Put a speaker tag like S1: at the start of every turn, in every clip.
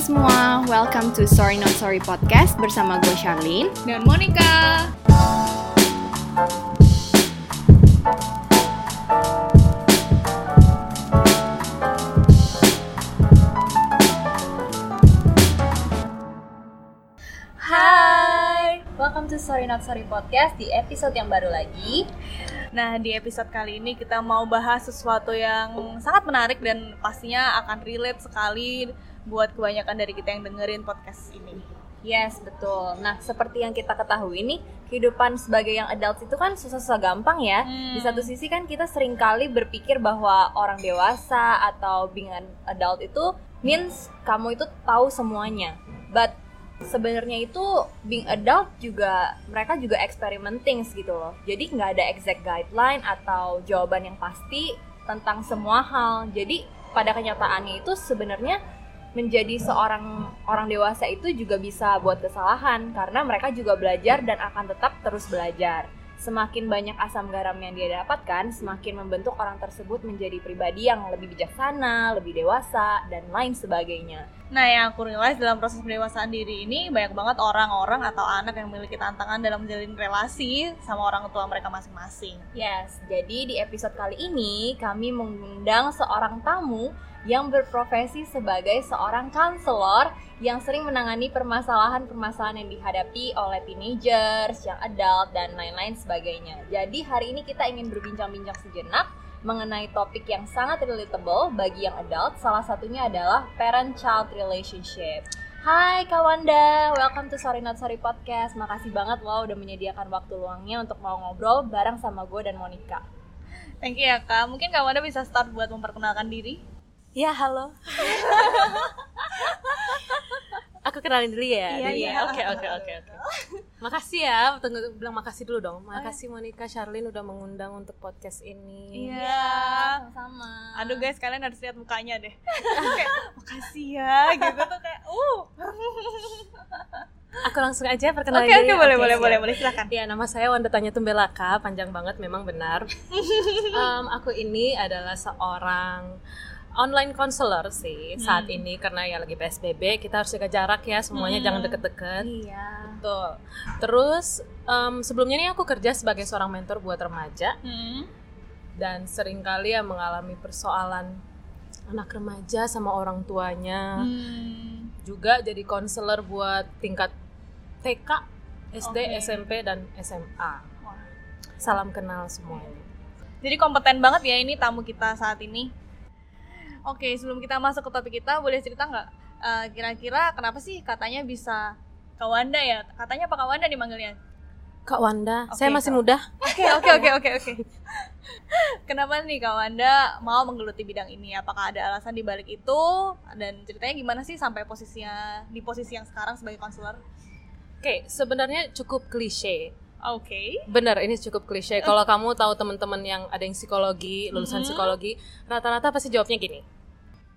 S1: semua, welcome to Sorry Not Sorry Podcast bersama gue Charlene
S2: dan Monica.
S1: Hai, welcome to Sorry Not Sorry Podcast di episode yang baru lagi.
S2: Nah, di episode kali ini kita mau bahas sesuatu yang sangat menarik dan pastinya akan relate sekali buat kebanyakan dari kita yang dengerin podcast ini.
S1: Yes, betul. Nah, seperti yang kita ketahui nih, kehidupan sebagai yang adult itu kan susah-susah gampang ya.
S2: Hmm.
S1: Di satu sisi kan kita sering kali berpikir bahwa orang dewasa atau being an adult itu means kamu itu tahu semuanya. But sebenarnya itu being adult juga mereka juga experimenting gitu loh. Jadi nggak ada exact guideline atau jawaban yang pasti tentang semua hal. Jadi pada kenyataannya itu sebenarnya menjadi seorang orang dewasa itu juga bisa buat kesalahan karena mereka juga belajar dan akan tetap terus belajar. Semakin banyak asam garam yang dia dapatkan, semakin membentuk orang tersebut menjadi pribadi yang lebih bijaksana, lebih dewasa, dan lain sebagainya.
S2: Nah, yang aku realize dalam proses pendewasaan diri ini banyak banget orang-orang atau anak yang memiliki tantangan dalam menjalin relasi sama orang tua mereka masing-masing.
S1: Yes, jadi di episode kali ini kami mengundang seorang tamu yang berprofesi sebagai seorang konselor yang sering menangani permasalahan-permasalahan yang dihadapi oleh teenagers, yang adult, dan lain-lain sebagainya. Jadi hari ini kita ingin berbincang-bincang sejenak mengenai topik yang sangat relatable bagi yang adult, salah satunya adalah parent-child relationship. Hai Kak Wanda, welcome to Sorry Not Sorry Podcast. Makasih banget loh udah menyediakan waktu luangnya untuk mau ngobrol bareng sama gue dan Monica.
S2: Thank you ya Kak. Mungkin Kak Wanda bisa start buat memperkenalkan diri?
S3: Ya, halo. Aku kenalin dulu ya.
S2: Iya, iya.
S3: Oke, oke, oke, oke. Makasih ya, tunggu bilang makasih dulu dong. Makasih Monica Charlene udah mengundang untuk podcast ini.
S2: Iya.
S1: Sama.
S2: Aduh guys, kalian harus lihat mukanya deh. kayak makasih ya gitu tuh kayak uh.
S3: Aku langsung aja perkenalan
S2: Oke, oke,
S3: diri.
S2: boleh,
S3: Oke,
S2: boleh,
S3: siap.
S2: boleh, boleh, silakan.
S3: Ya, nama saya Wanda Tanya Tumbelaka, panjang banget memang benar. Em, aku ini adalah seorang online counselor sih saat
S2: Hmm.
S3: ini karena ya lagi PSBB, kita harus jaga jarak ya, semuanya
S2: Hmm.
S3: jangan deket-deket.
S1: Iya.
S3: Betul. Terus em, sebelumnya nih aku kerja sebagai seorang mentor buat remaja
S2: Hmm.
S3: dan sering kali ya mengalami persoalan anak remaja sama orang tuanya.
S2: Hmm.
S3: Juga jadi konselor buat tingkat TK, SD,
S2: Oke.
S3: SMP dan SMA. Salam kenal semuanya.
S2: Jadi kompeten banget ya ini tamu kita saat ini. Oke, sebelum kita masuk ke topik kita, boleh cerita nggak eh, kira-kira kenapa sih katanya bisa Kak Wanda ya? Katanya apa Kak Wanda nih manggilnya?
S3: Kak Wanda,
S2: Oke,
S3: saya masih
S2: Kak.
S3: muda.
S2: Oke, oke, oke, oke, oke. Kenapa nih Kak Wanda mau menggeluti bidang ini? Apakah ada alasan di balik itu? Dan ceritanya gimana sih sampai posisinya di posisi yang sekarang sebagai konselor?
S3: Oke, sebenarnya cukup klise.
S2: Oke.
S3: Bener, ini cukup klise. Kalau kamu tahu teman-teman yang ada yang psikologi, lulusan
S2: Mhm.
S3: psikologi, rata-rata pasti jawabnya gini.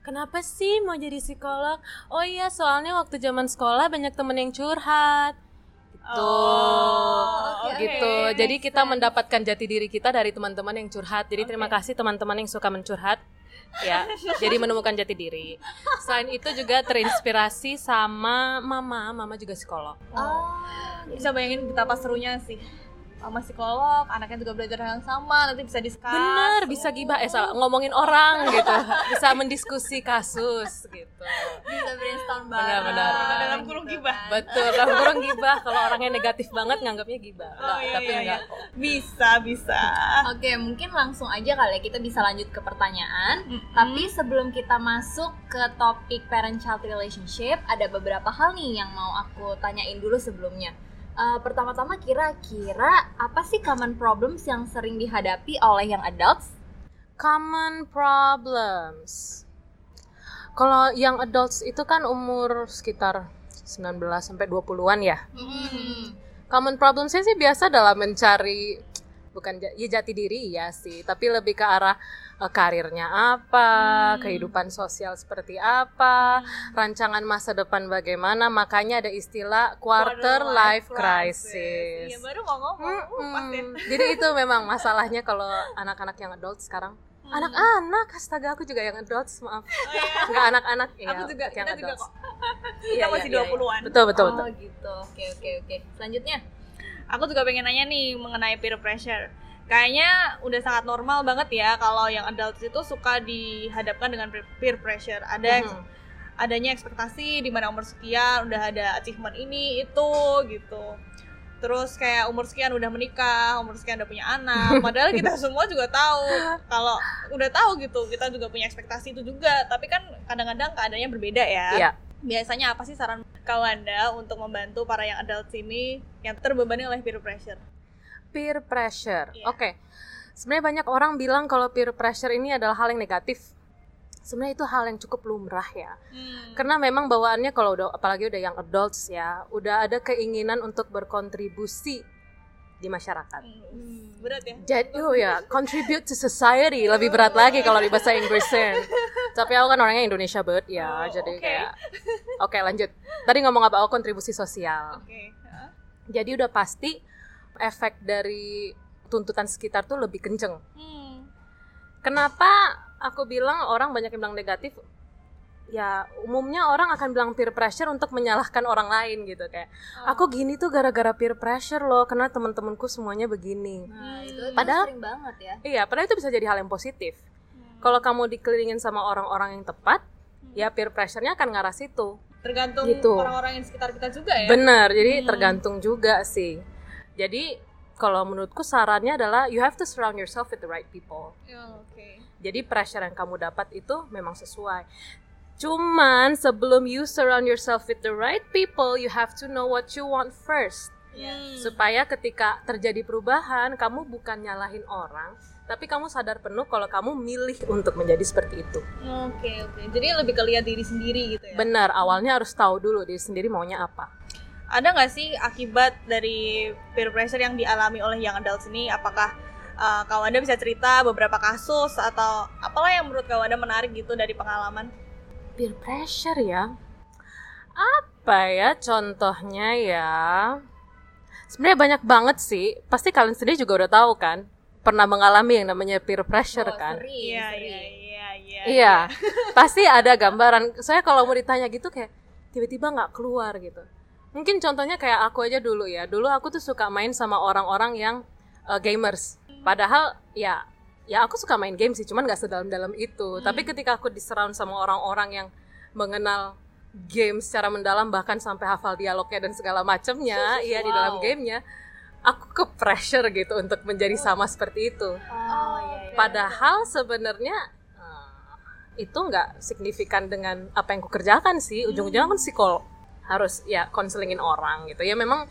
S3: Kenapa sih mau jadi psikolog? Oh iya, soalnya waktu zaman sekolah banyak temen yang curhat. Gitu.
S2: Oh, oke,
S3: gitu. Jadi kita mendapatkan jati diri kita dari teman-teman yang curhat. Jadi terima
S2: Oke.
S3: kasih teman-teman yang suka mencurhat. Ya, jadi menemukan jati diri. Selain itu juga terinspirasi sama mama, mama juga psikolog.
S1: Oh.
S2: Bisa bayangin betapa serunya sih. Sama psikolog, anaknya juga belajar hal yang sama, nanti bisa diskus.
S3: Bener, bisa gibah, eh salah, ngomongin orang gitu, bisa mendiskusi kasus gitu.
S1: Bisa brainstorm bareng.
S3: benar, benar.
S2: Dalam kurung
S1: gitu
S2: gibah.
S1: kan.
S3: Betul, dalam kurang gibah. Kalau orangnya negatif banget, nganggapnya gibah.
S2: Oh,
S3: Nah,
S2: iya,
S3: tapi
S2: iya,
S3: enggak
S2: iya.
S3: kok.
S2: Bisa, bisa.
S1: Oke, mungkin langsung aja kali ya kita bisa lanjut ke pertanyaan.
S2: Mm-mm.
S1: Tapi sebelum kita masuk ke topik parent-child relationship, ada beberapa hal nih yang mau aku tanyain dulu sebelumnya. Eh, pertama-tama kira-kira apa sih common problems yang sering dihadapi oleh yang adults?
S3: Common problems. Kalau yang adults itu kan umur sekitar 19 sampai 20-an ya. Common problemsnya sih biasa dalam mencari bukan ya jati diri ya sih, tapi lebih ke arah karirnya apa,
S2: Hmm.
S3: kehidupan sosial seperti apa, rancangan masa depan bagaimana. Makanya ada istilah quarter life crisis.
S2: Iya, baru mau ngomong. Uh.
S3: Mm-mm. Jadi itu memang masalahnya kalau anak-anak yang adult sekarang. Anak-anak, astaga aku juga yang adult, maaf.
S2: Oh, iya.
S3: Enggak anak-anak ya.
S2: Aku juga,
S3: untuk yang
S2: kita juga
S3: adults.
S2: kok. kita masih 20-an.
S3: Betul betul
S1: oh
S3: betul.
S1: gitu. Oke oke oke. Selanjutnya.
S2: Aku juga pengen nanya nih mengenai peer pressure. Kayaknya udah sangat normal banget ya kalau yang adults itu suka dihadapkan dengan pe- peer pressure. Ada
S3: Mhm.
S2: adanya ekspektasi di mana umur sekian udah ada achievement ini itu gitu. Terus kayak umur sekian udah menikah, umur sekian udah punya anak. Padahal kita semua juga tahu kalau udah tahu gitu, kita juga punya ekspektasi itu juga. Tapi kan kadang-kadang keadaannya berbeda ya.
S3: Iya.
S2: Biasanya apa sih saran Kawanda untuk membantu para yang adults ini yang terbebani oleh peer pressure?
S3: Peer pressure.
S2: Iya.
S3: Oke. Sebenarnya banyak orang bilang kalau peer pressure ini adalah hal yang negatif. Sebenarnya itu hal yang cukup lumrah ya.
S2: Hmm.
S3: Karena memang bawaannya kalau udah apalagi udah yang adults ya, udah ada keinginan untuk berkontribusi di masyarakat.
S2: Hmm, berat ya?
S3: Jadi oh ya, contribute to society lebih berat lagi kalau di bahasa Inggrisnya. Tapi aku kan orangnya Indonesia banget ya,
S2: Oh,
S3: jadi
S2: oke.
S3: kayak Oke, lanjut. Tadi ngomong apa? Oh, kontribusi sosial.
S2: Oke. Hah?
S3: Jadi udah pasti efek dari tuntutan sekitar tuh lebih kenceng.
S2: Hmm.
S3: Kenapa aku bilang orang banyak yang bilang negatif? Ya, umumnya orang akan bilang peer pressure untuk menyalahkan orang lain gitu kayak
S2: Oh.
S3: aku gini tuh gara-gara peer pressure loh karena teman-temanku semuanya begini.
S1: Nah,
S2: Hmm.
S1: itu
S3: Padahal-
S1: sering banget ya.
S3: Iya, padahal itu bisa jadi hal yang positif.
S2: Hmm.
S3: Kalau kamu dikelilingin sama orang-orang yang tepat,
S2: Hmm.
S3: ya peer pressure-nya akan ngarah situ.
S2: tergantung
S3: Gitu.
S2: orang-orang yang sekitar kita juga ya.
S3: Bener, jadi
S2: Hmm.
S3: tergantung juga sih. Jadi kalau menurutku sarannya adalah you have to surround yourself with the right people.
S2: Ya, Oke.
S3: Jadi pressure yang kamu dapat itu memang sesuai. Cuman sebelum you surround yourself with the right people, you have to know what you want first.
S2: Hmm.
S3: Supaya ketika terjadi perubahan, kamu bukan nyalahin orang, tapi kamu sadar penuh kalau kamu milih untuk menjadi seperti itu.
S2: Oke oke. Jadi lebih ke lihat diri sendiri gitu ya.
S3: Benar, awalnya harus tahu dulu diri sendiri maunya apa.
S2: Ada nggak sih akibat dari peer pressure yang dialami oleh yang adults ini? Apakah uh, Kawanda bisa cerita beberapa kasus atau apalah yang menurut Kawanda menarik gitu dari pengalaman?
S3: Peer pressure ya. Apa ya contohnya ya? Sebenarnya banyak banget sih. Pasti kalian sendiri juga udah tahu kan? Pernah mengalami yang namanya peer pressure
S1: Oh,
S3: kan?
S1: sering,
S2: Iya
S1: sering.
S2: iya iya iya.
S3: Iya, pasti ada gambaran. Saya kalau mau ditanya gitu kayak tiba-tiba nggak keluar gitu. Mungkin contohnya kayak aku aja dulu ya. Dulu aku tuh suka main sama orang-orang yang uh, gamers. Padahal ya ya aku suka main game sih, cuman nggak sedalam-dalam itu. Tapi ketika aku disurround sama orang-orang yang mengenal game secara mendalam bahkan sampai hafal dialognya dan segala macamnya, ya di dalam
S1: Wow.
S3: gamenya, aku ke pressure gitu untuk menjadi sama seperti itu.
S1: Oh, iya, iya.
S3: Padahal sebenarnya eh, itu nggak signifikan dengan apa yang kukerjakan sih. Ujung-ujungnya kan psikolog harus ya konselingin orang gitu. Ya memang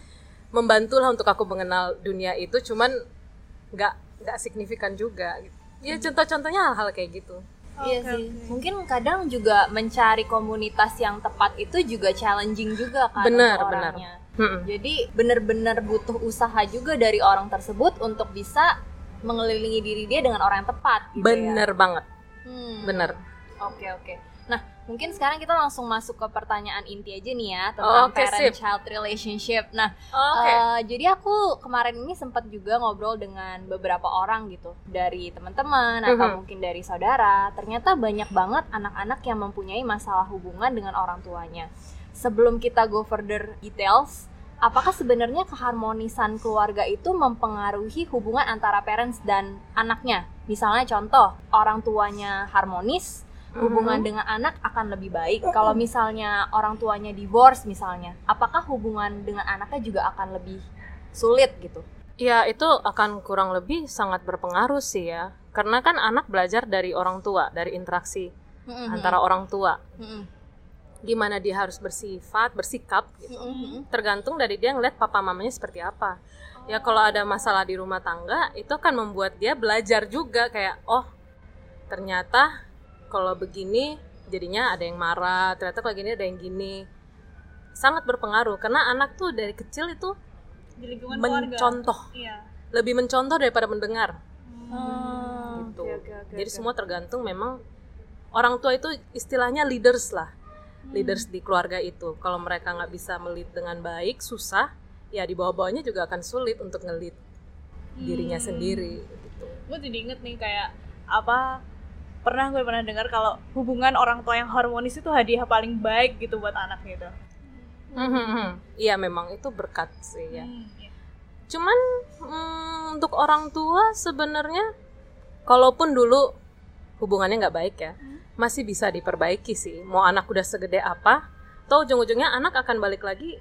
S3: membantulah untuk aku mengenal dunia itu, cuman nggak nggak signifikan juga. gitu. Ya contoh-contohnya hal-hal kayak gitu.
S1: Iya
S2: Oke,
S1: sih.
S2: oke.
S1: Mungkin kadang juga mencari komunitas yang tepat itu juga challenging juga kan
S3: Benar, benar.
S1: orangnya.
S3: Mm-mm.
S1: Jadi benar-benar butuh usaha juga dari orang tersebut untuk bisa mengelilingi diri dia dengan orang yang tepat gitu
S3: Bener
S1: ya.
S3: banget,
S1: Hmm.
S3: bener.
S1: Oke oke. Nah mungkin sekarang kita langsung masuk ke pertanyaan inti aja nih ya
S3: Oh,
S1: tentang
S3: Oke,
S1: parent
S3: sip.
S1: child relationship. Nah
S3: Oke.
S1: Eh, jadi aku kemarin ini sempat juga ngobrol dengan beberapa orang gitu dari teman-teman atau
S3: Mhm.
S1: mungkin dari saudara. Ternyata banyak banget anak-anak yang mempunyai masalah hubungan dengan orang tuanya. Sebelum kita go further details, apakah sebenarnya keharmonisan keluarga itu mempengaruhi hubungan antara parents dan anaknya? Misalnya contoh, orang tuanya harmonis, hubungan
S3: Mhm.
S1: dengan anak akan lebih baik. Kalau misalnya orang tuanya divorce misalnya, apakah hubungan dengan anaknya juga akan lebih sulit gitu?
S3: Ya itu akan kurang lebih sangat berpengaruh sih ya. Karena kan anak belajar dari orang tua, dari interaksi antara orang tua.
S1: Mm-mm.
S3: Gimana dia harus bersifat, bersikap gitu.
S1: Mm-mm.
S3: tergantung dari dia ngeliat papa mamanya seperti apa. Ya kalau ada masalah di rumah tangga itu akan membuat dia belajar juga kayak oh ternyata kalau begini jadinya ada yang marah, ternyata kalau gini ada yang gini. Sangat berpengaruh karena anak tuh dari kecil itu
S2: Di
S3: mencontoh,
S2: Iya.
S3: lebih mencontoh daripada mendengar
S1: Oh,
S3: gitu.
S1: oke, oke, oke,
S3: Jadi
S1: oke.
S3: semua tergantung memang orang tua itu istilahnya leaders lah.
S1: Hmm.
S3: Leaders di keluarga itu. Kalau mereka nggak bisa melit dengan baik, susah, ya di bawah-bawahnya juga akan sulit untuk ngelit dirinya
S2: Hmm.
S3: sendiri gitu.
S2: gue jadi inget nih kayak apa pernah gue pernah dengar kalau hubungan orang tua yang harmonis itu hadiah paling baik gitu buat anak gitu
S3: Mhm. Iya memang itu berkat sih ya.
S2: Hmm, iya.
S3: Cuman mm, untuk orang tua sebenarnya kalaupun dulu hubungannya nggak baik ya, masih bisa diperbaiki sih. Mau anak udah segede apa, toh ujung-ujungnya anak akan balik lagi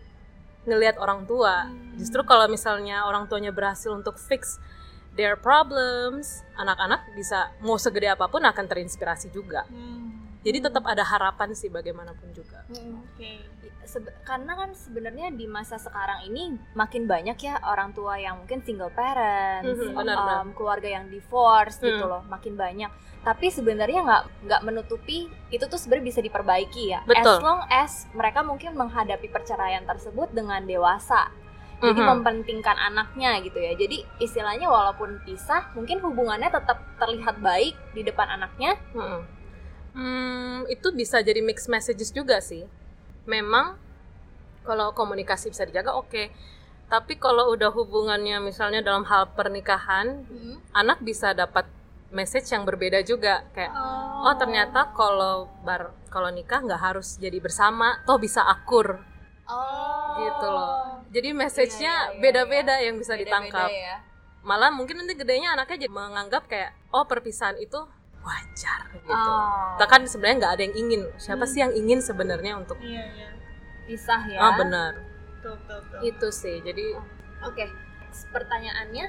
S3: ngelihat orang tua. Justru kalau misalnya orang tuanya berhasil untuk fix their problems, anak-anak bisa mau segede apa pun akan terinspirasi juga.
S2: Hmm,
S3: Jadi tetap ada harapan sih bagaimanapun juga.
S2: oke
S1: Sebe- karena kan sebenarnya di masa sekarang ini makin banyak ya orang tua yang mungkin single parents,
S3: Mhm,
S1: um,
S3: benar-benar.
S1: keluarga yang divorce gitu
S3: Hmm.
S1: loh, makin banyak. Tapi sebenarnya nggak nggak menutupi itu tuh sebenarnya bisa diperbaiki ya.
S3: Betul.
S1: As long as mereka mungkin menghadapi perceraian tersebut dengan dewasa. Jadi
S3: Mhm.
S1: mempentingkan anaknya gitu ya. Jadi istilahnya walaupun pisah, mungkin hubungannya tetap terlihat baik di depan anaknya.
S3: Mm-mm. Hmm, itu bisa jadi mixed messages juga sih. Memang kalau komunikasi bisa dijaga oke. Tapi kalau udah hubungannya misalnya dalam hal pernikahan, anak bisa dapat message yang berbeda juga kayak oh ternyata kalau bar kalau nikah nggak harus jadi bersama, toh bisa akur
S1: Oh.
S3: gitu loh. Jadi message-nya
S1: Iya, iya, iya,
S3: beda-beda yang bisa
S1: Beda-beda
S3: ditangkap.
S1: ya.
S3: Malah mungkin nanti gedenya anaknya jadi menganggap kayak oh perpisahan itu wajar gitu.
S1: Oh.
S3: Kita kan sebenarnya nggak ada yang ingin. Siapa sih yang ingin sebenarnya untuk
S2: iya iya
S1: pisah ya.
S3: ah benar itu sih. Jadi
S1: Oke. Pertanyaannya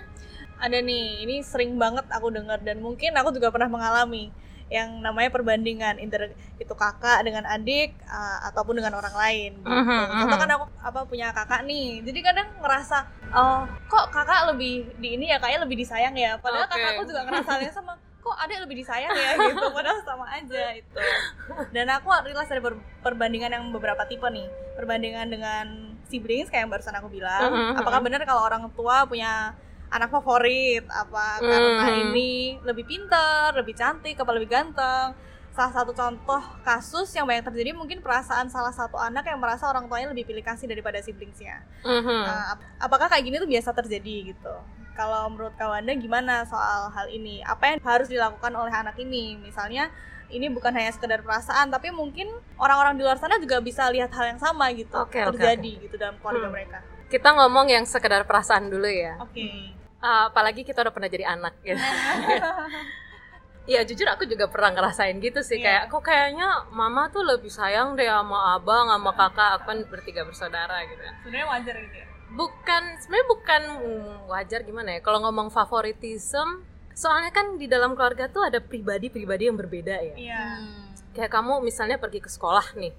S2: ada nih ini sering banget aku dengar dan mungkin aku juga pernah mengalami yang namanya perbandingan inter itu kakak dengan adik uh, ataupun dengan orang lain gitu.
S3: Mhm,
S2: Contoh
S3: mhm.
S2: kan aku apa punya kakak nih. Jadi kadang ngerasa oh kok kakak lebih di ini ya kayaknya lebih disayang ya. Padahal
S3: Oke.
S2: kakakku juga ngerasa hal yang sama. Kok adik lebih disayang ya gitu. Padahal sama aja itu. Dan aku rilis ada per- perbandingan yang beberapa tipe nih. Perbandingan dengan siblings kayak yang barusan aku bilang.
S3: Mhm,
S2: Apakah benar kalau orang tua punya anak favorit apa karena
S3: Mhm.
S2: ini lebih pintar, lebih cantik, apa lebih ganteng. Salah satu contoh kasus yang banyak terjadi mungkin perasaan salah satu anak yang merasa orang tuanya lebih pilih kasih daripada siblingsnya.
S3: mhm.
S2: Nah, ap- apakah kayak gini tuh biasa terjadi gitu? Kalau menurut Kawanda gimana soal hal ini? Apa yang harus dilakukan oleh anak ini? Misalnya ini bukan hanya sekedar perasaan, tapi mungkin orang-orang di luar sana juga bisa lihat hal yang sama gitu
S3: oke,
S2: terjadi gitu dalam keluarga
S3: Hmm.
S2: mereka.
S3: kita ngomong yang sekedar perasaan dulu ya.
S2: Oke.
S3: Ah, apalagi kita udah pernah jadi anak gitu. Iya jujur aku juga pernah ngerasain gitu sih
S2: Iya.
S3: kayak kok kayaknya mama tuh lebih sayang deh sama abang sama kakak aku kan bertiga bersaudara gitu ya.
S2: Sebenarnya wajar gitu ya.
S3: bukan sebenarnya bukan mm, wajar gimana ya kalau ngomong favoritism soalnya kan di dalam keluarga tuh ada pribadi-pribadi yang berbeda ya
S2: Iya.
S3: kayak kamu misalnya pergi ke sekolah nih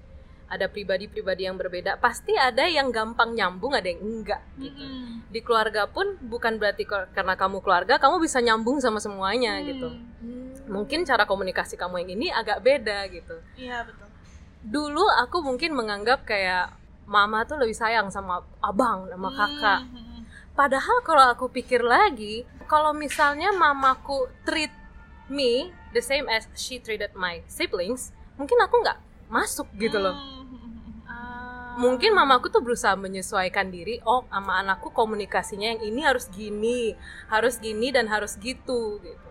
S3: ada pribadi-pribadi yang berbeda pasti ada yang gampang nyambung ada yang enggak gitu. Di keluarga pun bukan berarti karena kamu keluarga kamu bisa nyambung sama semuanya gitu.
S2: Hmm.
S3: mungkin cara komunikasi kamu yang ini agak beda gitu.
S2: Iya betul.
S3: dulu aku mungkin menganggap kayak mama tuh lebih sayang sama abang sama kakak.
S2: Hmm.
S3: Padahal kalau aku pikir lagi, kalau misalnya mamaku treat me the same as she treated my siblings, mungkin aku nggak masuk gitu loh.
S2: Hmm.
S3: Mungkin mamaku tuh berusaha menyesuaikan diri, oh sama anakku komunikasinya yang ini harus gini, harus gini dan harus gitu gitu.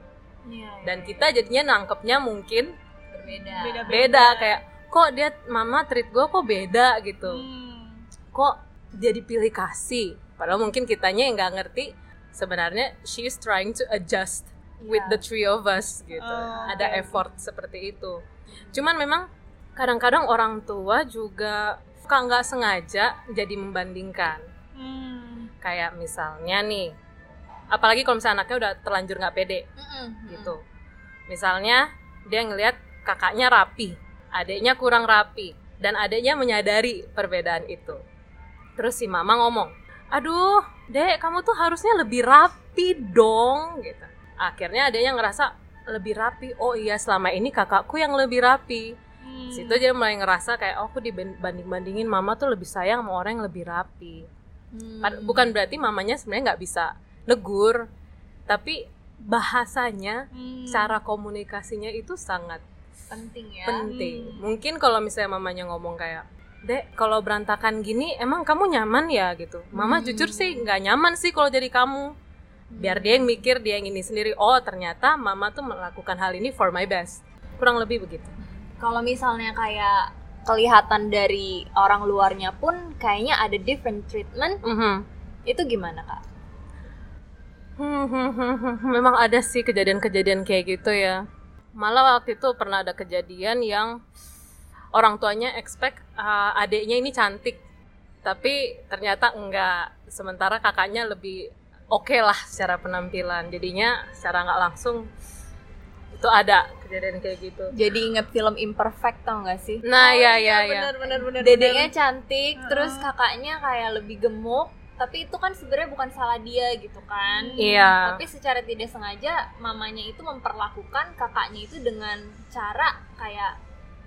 S1: Iya, iya,
S3: Dan
S1: iya.
S3: kita jadinya nangkepnya mungkin
S1: berbeda.
S2: Beda-beda.
S3: beda kayak kok dia mama treat gue kok beda gitu.
S2: Hmm.
S3: kok jadi pilih kasih padahal mungkin kitanya yang nggak ngerti sebenarnya she is trying to adjust with
S1: Iya.
S3: the three of us gitu
S2: Oh,
S3: ada
S2: oke.
S3: effort seperti itu cuman memang kadang-kadang orang tua juga suka nggak sengaja jadi membandingkan.
S2: Hmm.
S3: kayak misalnya nih apalagi kalau misalnya anaknya udah terlanjur nggak pede
S1: Mm-mm.
S3: gitu. Misalnya dia ngelihat kakaknya rapi adiknya kurang rapi dan adiknya menyadari perbedaan itu. Terus si mama ngomong aduh dek kamu tuh harusnya lebih rapi dong gitu. Akhirnya adiknya ngerasa lebih rapi? Oh iya selama ini kakakku yang lebih rapi
S2: Hmm.
S3: situ dia mulai ngerasa kayak oh aku dibanding bandingin mama tuh lebih sayang sama orang yang lebih rapi
S1: Hmm.
S3: Bukan berarti mamanya sebenarnya nggak bisa negur tapi bahasanya
S2: Hmm.
S3: cara komunikasinya itu sangat
S1: penting ya.
S3: penting.
S2: Hmm.
S3: Mungkin kalau misalnya mamanya ngomong kayak, "Dek, kalau berantakan gini emang kamu nyaman ya?" gitu. Mama
S1: Hmm.
S3: jujur sih nggak nyaman sih kalau jadi kamu. Biar dia yang mikir dia yang ini sendiri. Oh, ternyata mama tuh melakukan hal ini for my best. kurang lebih begitu
S1: Kalau misalnya kayak kelihatan dari orang luarnya pun kayaknya ada different treatment,
S3: Mhm.
S1: itu gimana kak?
S3: Hmm, hmm, hmm, hmm. memang ada sih kejadian-kejadian kayak gitu ya malah waktu itu pernah ada kejadian yang orang tuanya expect uh, adiknya ini cantik tapi ternyata enggak sementara kakaknya lebih oke lah secara penampilan jadinya secara nggak langsung itu ada kejadian kayak gitu
S1: Jadi inget film Imperfect tau gak sih?
S3: nah ya ya ya
S2: bener bener bener
S1: Dedeknya cantik, terus kakaknya kayak lebih gemuk, tapi itu kan sebenarnya bukan salah dia gitu kan.
S3: iya
S1: Tapi secara tidak sengaja mamanya itu memperlakukan kakaknya itu dengan cara kayak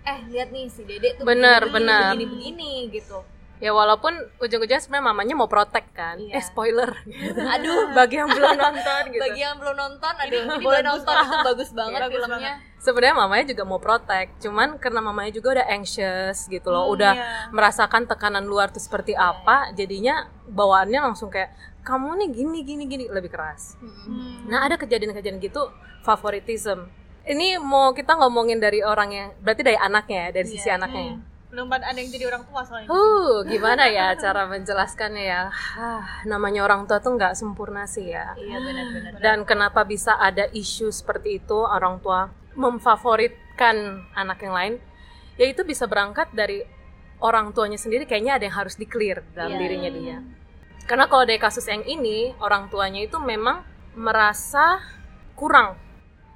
S1: eh lihat nih si Dede tuh
S3: Bener,
S1: begini,
S3: bener.
S1: begini begini gitu.
S3: Ya walaupun ujung-ujungnya sebenarnya mamanya mau protek kan
S1: Iya.
S3: eh spoiler
S1: Aduh,
S3: bagi yang belum nonton gitu
S1: bagi yang belum nonton, aduh
S2: Ini- ini
S1: boleh nonton itu bagus banget
S2: Bagus
S1: filmnya.
S3: sebenarnya mamanya juga mau protek cuman karena mamanya juga udah anxious gitu loh
S2: Hmm,
S3: udah
S2: iya.
S3: merasakan tekanan luar tuh seperti apa jadinya bawaannya langsung kayak kamu nih gini gini gini lebih keras.
S2: Hmm.
S3: nah ada kejadian-kejadian gitu favoritism ini mau kita ngomongin dari orang yang berarti dari anaknya ya dari sisi
S1: Iya.
S3: anaknya ya
S2: Hmm. Belum ada yang jadi orang tua soalnya
S3: Uh, gimana ya cara menjelaskannya ya? Ah, namanya orang tua tuh nggak sempurna sih ya.
S1: Iya benar-benar.
S3: Dan kenapa bisa ada isu seperti itu orang tua memfavoritkan anak yang lain? Ya itu bisa berangkat dari orang tuanya sendiri kayaknya ada yang harus di-clear dalam
S1: Iya.
S3: dirinya dia. Karena kalau dari kasus yang ini, orang tuanya itu memang merasa kurang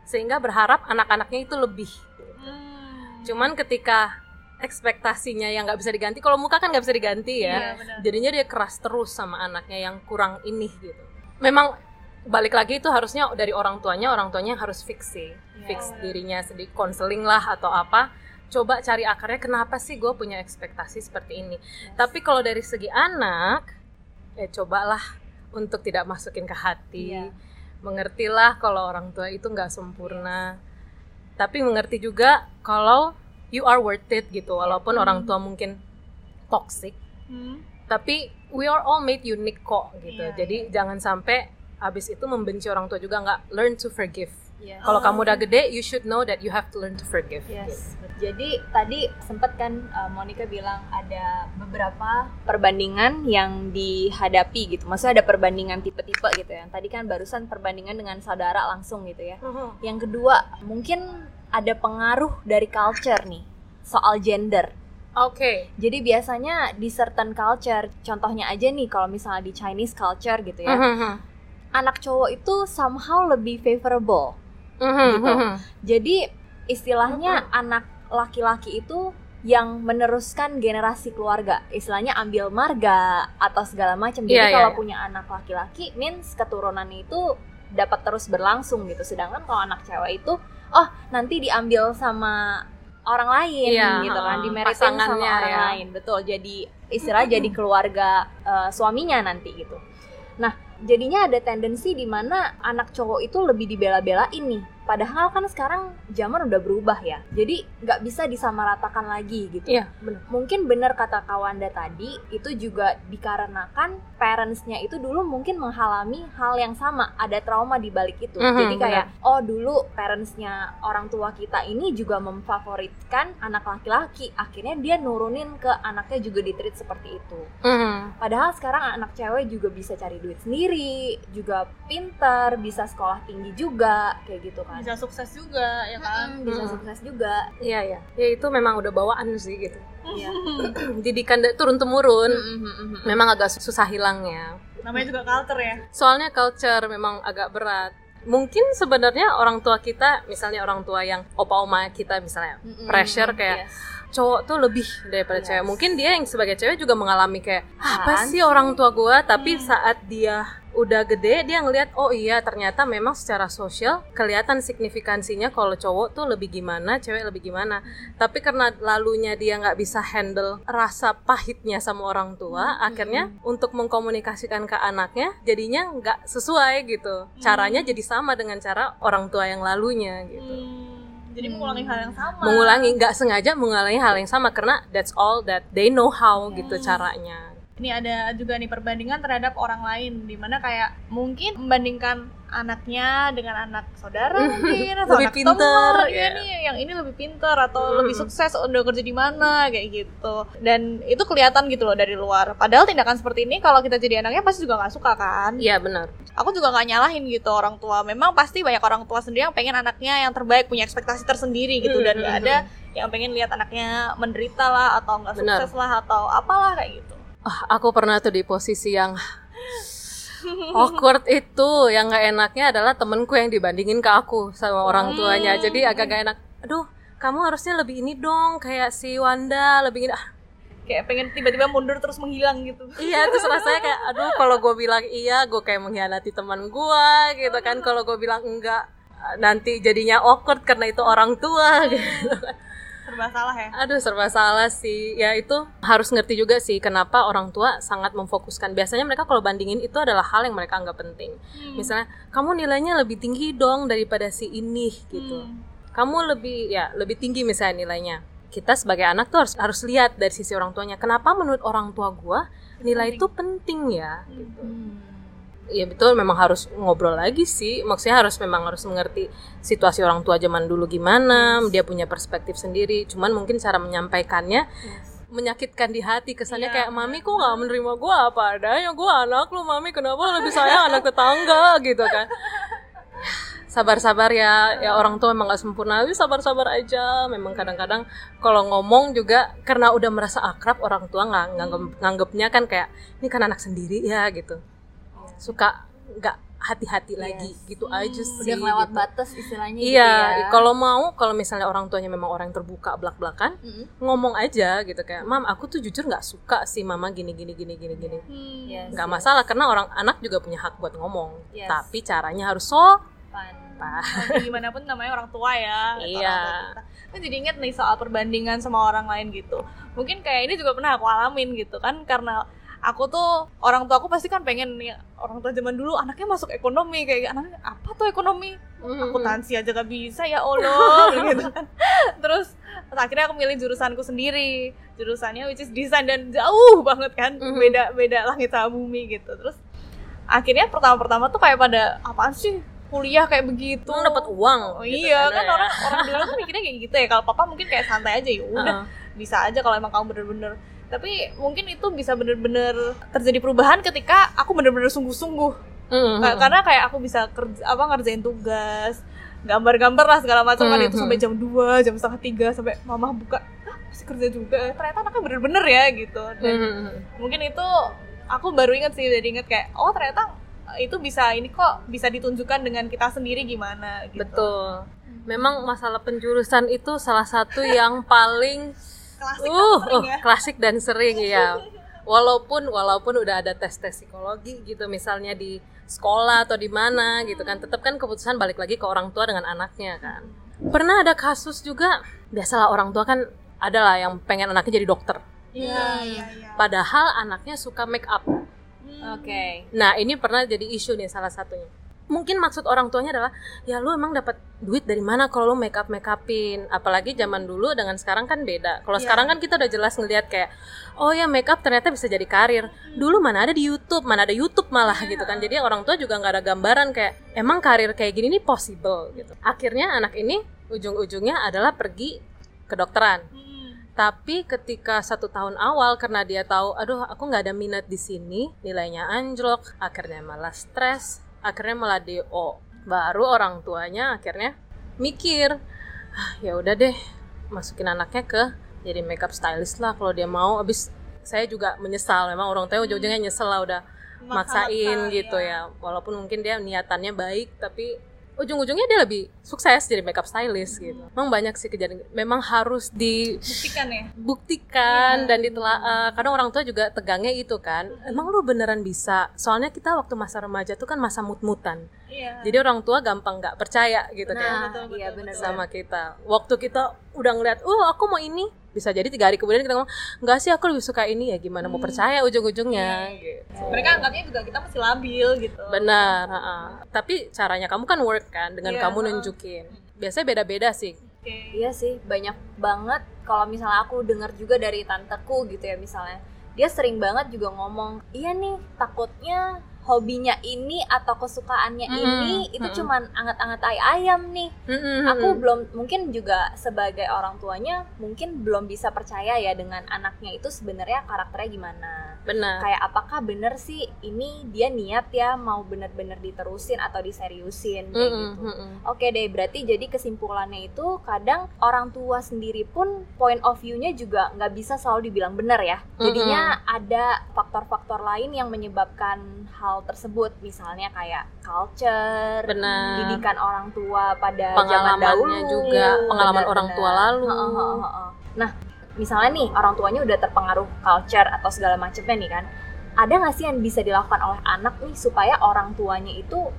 S3: sehingga berharap anak-anaknya itu lebih.
S2: Hmm.
S3: Cuman ketika ekspektasinya yang nggak bisa diganti, kalau muka kan nggak bisa diganti ya.
S2: Iya, benar.
S3: jadinya dia keras terus sama anaknya yang kurang ini gitu. Memang balik lagi itu harusnya dari orang tuanya orang tuanya harus fix sih.
S1: Iya.
S3: fix dirinya sedikit konseling lah atau apa. Coba cari akarnya kenapa sih gue punya ekspektasi seperti ini? Tapi kalau dari segi anak ya cobalah untuk tidak masukin ke hati.
S1: Iya.
S3: mengertilah kalau orang tua itu nggak sempurna. Tapi mengerti juga kalau you are worth it gitu walaupun orang tua mungkin toxic
S2: Hmm.
S3: tapi we are all made unique kok gitu
S2: Iya,
S3: jadi jangan sampai abis itu membenci orang tua juga nggak learn to forgive
S1: Yes.
S3: kalau kamu udah gede you should know that you have to learn to forgive
S1: Yes. Jadi tadi sempet kan uh, Monica bilang ada beberapa perbandingan yang dihadapi gitu. Maksudnya ada perbandingan tipe-tipe gitu ya. Tadi kan barusan perbandingan dengan saudara langsung gitu ya. Yang kedua, mungkin ada pengaruh dari culture nih soal gender.
S3: oke
S1: Jadi biasanya di certain culture, contohnya aja nih kalau misalnya di Chinese culture gitu ya,
S3: Mhm,
S1: anak cowok itu somehow lebih favorable.
S3: mhm,
S1: Gitu.
S3: mhm.
S1: Jadi istilahnya anak laki-laki itu yang meneruskan generasi keluarga, istilahnya ambil marga atau segala macam. Jadi
S3: Iya, iya,
S1: kalau
S3: iya.
S1: punya anak laki-laki, means keturunannya itu dapat terus berlangsung gitu. Sedangkan kalau anak cewek itu, oh nanti diambil sama orang lain
S3: Iya,
S1: gitu kan,
S3: uh,
S1: dimeritin sama orang
S3: ya.
S1: lain. Betul. Jadi istilah jadi keluarga eh, suaminya nanti gitu. Nah, jadinya ada tendensi di mana anak cowok itu lebih dibela-belain nih. Padahal kan sekarang zaman udah berubah ya. Jadi nggak bisa disamaratakan lagi gitu.
S3: iya benar
S1: Mungkin benar kata Kawanda tadi, itu juga dikarenakan parentsnya itu dulu mungkin menghalami hal yang sama, ada trauma di balik itu.
S3: Mhm,
S1: Jadi kayak, oh dulu parentsnya orang tua kita ini juga memfavoritkan anak laki-laki, akhirnya dia nurunin ke anaknya juga ditreat seperti itu.
S3: Mhm.
S1: Padahal sekarang anak cewek juga bisa cari duit sendiri, juga pinter, bisa sekolah tinggi juga, kayak gitu kan.
S2: Bisa sukses juga ya kan
S1: bisa
S3: Mm.
S1: sukses juga.
S3: iya ya ya itu memang udah bawaan sih gitu
S1: Iya.
S3: didikan turun temurun
S1: Mm-mm-mm-mm.
S3: memang agak susah hilangnya
S2: namanya juga culture ya
S3: soalnya culture memang agak berat mungkin sebenarnya orang tua kita misalnya orang tua yang opa oma kita misalnya
S1: Mm-mm.
S3: pressure kayak
S1: Yes.
S3: cowok tuh lebih daripada
S1: Yes.
S3: cewek mungkin dia yang sebagai cewek juga mengalami kayak "Ah, apa sih
S1: sih?"
S3: orang tua gua tapi
S2: Hmm.
S3: saat dia udah gede dia ngelihat oh iya ternyata memang secara sosial kelihatan signifikansinya kalau cowok tuh lebih gimana cewek lebih gimana. Tapi karena lalunya dia nggak bisa handle rasa pahitnya sama orang tua
S1: Hmm.
S3: akhirnya untuk mengkomunikasikan ke anaknya jadinya nggak sesuai gitu. Caranya jadi sama dengan cara orang tua yang lalunya gitu.
S2: Hmm, jadi mengulangi hal yang sama.
S3: Mengulangi nggak sengaja mengulangi hal yang sama karena that's all that they know how gitu
S1: Hmm.
S3: caranya
S2: ini ada juga nih perbandingan terhadap orang lain di mana kayak mungkin membandingkan anaknya dengan anak saudara mungkin atau
S3: Lebih
S2: anak
S3: pinter,
S2: teman, ya
S3: ya.
S2: nih yang ini lebih pinter atau
S3: Hmm.
S2: lebih sukses udah kerja di mana? kayak gitu. Dan itu kelihatan gitu loh dari luar. Padahal tindakan seperti ini kalau kita jadi anaknya pasti juga nggak suka kan?
S3: Iya benar.
S2: aku juga nggak nyalahin gitu orang tua. Memang pasti banyak orang tua sendiri yang pengen anaknya yang terbaik punya ekspektasi tersendiri gitu. Dan nggak ada yang pengen lihat anaknya menderita lah atau nggak sukses lah atau apalah kayak gitu
S3: Ah, aku pernah tuh di posisi yang awkward itu. Yang nggak enaknya adalah temenku yang dibandingin ke aku sama orang tuanya. Jadi agak gak enak. Aduh kamu harusnya lebih ini dong kayak si Wanda lebih ini. Ah,
S2: kayak pengen tiba-tiba mundur terus menghilang gitu.
S3: Iya terus rasanya kayak aduh kalau gue bilang iya gue kayak mengkhianati teman gue gitu kan. Kalau gue bilang enggak nanti jadinya awkward karena itu orang tua gitu
S2: serba salah ya
S3: Aduh serba salah sih. Ya itu harus ngerti juga sih kenapa orang tua sangat memfokuskan. Biasanya mereka kalau bandingin itu adalah hal yang mereka anggap penting. Misalnya kamu nilainya lebih tinggi dong daripada si ini gitu.
S2: Hmm.
S3: Kamu lebih ya lebih tinggi misalnya nilainya. Kita sebagai anak tuh harus harus lihat dari sisi orang tuanya. Kenapa menurut orang tua gua nilai itu penting ya gitu. Ya betul memang harus ngobrol lagi sih. Maksudnya harus memang harus mengerti situasi orang tua zaman dulu gimana, dia punya perspektif sendiri. Cuman mungkin cara menyampaikannya menyakitkan di hati. Kesannya
S2: Iya,
S3: kayak mami kok nggak menerima gua? Apa adanya gua anak lu mami. Kenapa lebih sayang anak tetangga? Gitu kan. Sabar-sabar ya. Ya orang tua memang nggak sempurna. Tapi sabar-sabar aja. Memang kadang-kadang kalau ngomong juga karena udah merasa akrab orang tua nggak nganggep, nganggepnya kan kayak ini kan anak sendiri ya gitu suka nggak hati-hati lagi gitu aja sih
S1: udah kelewat
S3: gitu.
S1: batas istilahnya gitu
S3: Iya,
S1: ya.
S3: kalau mau, kalau misalnya orang tuanya memang orang yang terbuka belak-belakan,
S1: Mm-mm.
S3: ngomong aja gitu kayak, mam, aku tuh jujur nggak suka sih mama gini gini gini gini gini.
S2: Hmm.
S1: Yes,
S3: Nggak
S1: yes.
S3: masalah karena orang anak juga punya hak buat ngomong,
S1: Yes.
S3: tapi caranya harus sopan.
S1: Pan.
S2: Tapi gimana pun namanya orang tua ya
S3: Iya.
S2: orang tua kita. Aku jadi inget nih soal perbandingan sama orang lain gitu mungkin kayak ini juga pernah aku alamin gitu kan karena aku tuh orang tua aku pasti kan pengen nih orang tua zaman dulu anaknya masuk ekonomi kayak anaknya apa tuh ekonomi
S3: Hmm.
S2: akuntansi aja gak bisa ya Allah gitu kan terus akhirnya aku milih jurusanku sendiri jurusannya which is desain dan jauh banget kan
S3: Mhm.
S2: beda beda langit sama bumi gitu terus akhirnya pertama-pertama tuh kayak pada apaan sih kuliah kayak begitu
S3: Tuh dapat uang.
S2: Oh
S3: gitu
S2: iya
S3: kan,
S2: kan
S3: ya.
S2: orang orang dulu kan mikirnya kayak gitu ya kalau papa mungkin kayak santai aja ya udah
S3: Heeh.
S2: bisa aja kalau emang kamu bener-bener tapi mungkin itu bisa bener-bener terjadi perubahan ketika aku bener-bener sungguh-sungguh.
S3: Mm,
S2: Ka- karena kayak aku bisa kerja apa ngerjain tugas gambar-gambar lah segala macam. Kan
S3: Hmm,
S2: itu sampai jam 2, jam setengah tiga sampai mama buka "Hah, masih kerja juga? Ternyata anaknya bener-bener ya gitu. Dan
S3: Mm,
S2: mungkin itu aku baru inget sih jadi inget kayak oh ternyata itu bisa ini kok bisa ditunjukkan dengan kita sendiri gimana gitu.
S3: Betul. Memang masalah penjurusan itu salah satu yang paling
S2: klasik
S3: uh,
S2: dan sering
S3: uh,
S2: ya
S3: klasik dan sering ya. Walaupun walaupun udah ada tes-tes psikologi gitu misalnya di sekolah atau di mana gitu kan, tetap kan keputusan balik lagi ke orang tua dengan anaknya kan. Pernah ada kasus juga, biasalah orang tua kan adalah yang pengen anaknya jadi dokter.
S2: iya iya iya
S3: Padahal anaknya suka make up.
S2: Hmm.
S1: Oke.
S3: Nah, ini pernah jadi isu nih salah satunya. Mungkin maksud orang tuanya adalah, ya lu emang dapat duit dari mana kalau lu make up make upin? Apalagi zaman dulu dengan sekarang kan beda. Kalau
S2: Iya.
S3: sekarang kan kita udah jelas ngelihat kayak, oh ya make up ternyata bisa jadi karir. Dulu mana ada di YouTube, mana ada YouTube malah gitu kan. Jadi orang tua juga nggak ada gambaran kayak, emang karir kayak gini nih possible gitu. Akhirnya anak ini ujung-ujungnya adalah pergi kedokteran.
S2: Hmm.
S3: Tapi ketika satu tahun awal karena dia tahu, aduh aku nggak ada minat di sini, nilainya anjlok, akhirnya malah stres, akhirnya malah DO. Baru orang tuanya akhirnya mikir, "Ah, ya udah deh, masukin anaknya ke jadi makeup stylist lah kalau dia mau. Abis saya juga menyesal, memang orang tua ujung-ujungnya nyesel lah udah maksain gitu
S2: iya.
S3: ya. Walaupun mungkin dia niatannya baik, tapi ujung-ujungnya dia lebih sukses jadi makeup stylist gitu. Memang banyak sih kejadian. Memang harus di
S2: buktikan ya
S3: buktikan
S2: Iya.
S3: dan ditelaah kadang orang tua juga tegangnya itu kan emang lu beneran bisa soalnya kita waktu masa remaja tuh kan masa mut-mutan
S2: iya
S3: jadi orang tua gampang nggak percaya gitu kan
S1: Nah,
S2: betul,
S1: iya benar
S3: sama kita waktu kita udah ngeliat oh aku mau ini bisa jadi tiga hari kemudian kita ngomong nggak sih aku lebih suka ini ya gimana mau percaya ujung-ujungnya gitu.
S2: Mereka anggapnya juga kita masih labil gitu.
S3: Benar ha-ha. tapi caranya kamu kan work kan dengan
S2: Iya,
S3: kamu nunjukin. Biasanya beda-beda sih.
S2: Oke.
S1: Iya sih, banyak banget. Kalau misalnya aku dengar juga dari tanteku gitu ya misalnya. dia sering banget juga ngomong iya nih takutnya hobinya ini atau kesukaannya
S3: Mm-mm,
S1: ini itu
S3: mm-mm.
S1: cuman anget-anget ay ayam nih
S3: Mm-mm.
S1: aku belum mungkin juga sebagai orang tuanya mungkin belum bisa percaya ya dengan anaknya itu sebenarnya karakternya gimana
S3: benar
S1: kayak apakah bener sih ini dia niat ya mau bener-bener diterusin atau diseriusin kayak
S3: Mm-mm,
S1: gitu
S3: mm-mm.
S1: Oke deh, berarti jadi kesimpulannya itu kadang orang tua sendiri pun point of view-nya juga nggak bisa selalu dibilang benar ya. Jadinya ada faktor-faktor lain yang menyebabkan hal tersebut, misalnya kayak culture,
S3: benar
S1: didikan orang tua pada zaman
S3: pengalamannya
S1: dahulu,
S3: juga pengalaman
S1: Benar,
S3: orang tua
S1: benar.
S3: lalu
S1: Heeh, heeh, heeh. Nah, misalnya nih orang tuanya udah terpengaruh culture atau segala macamnya nih kan, ada nggak sih yang bisa dilakukan oleh anak nih supaya orang tuanya itu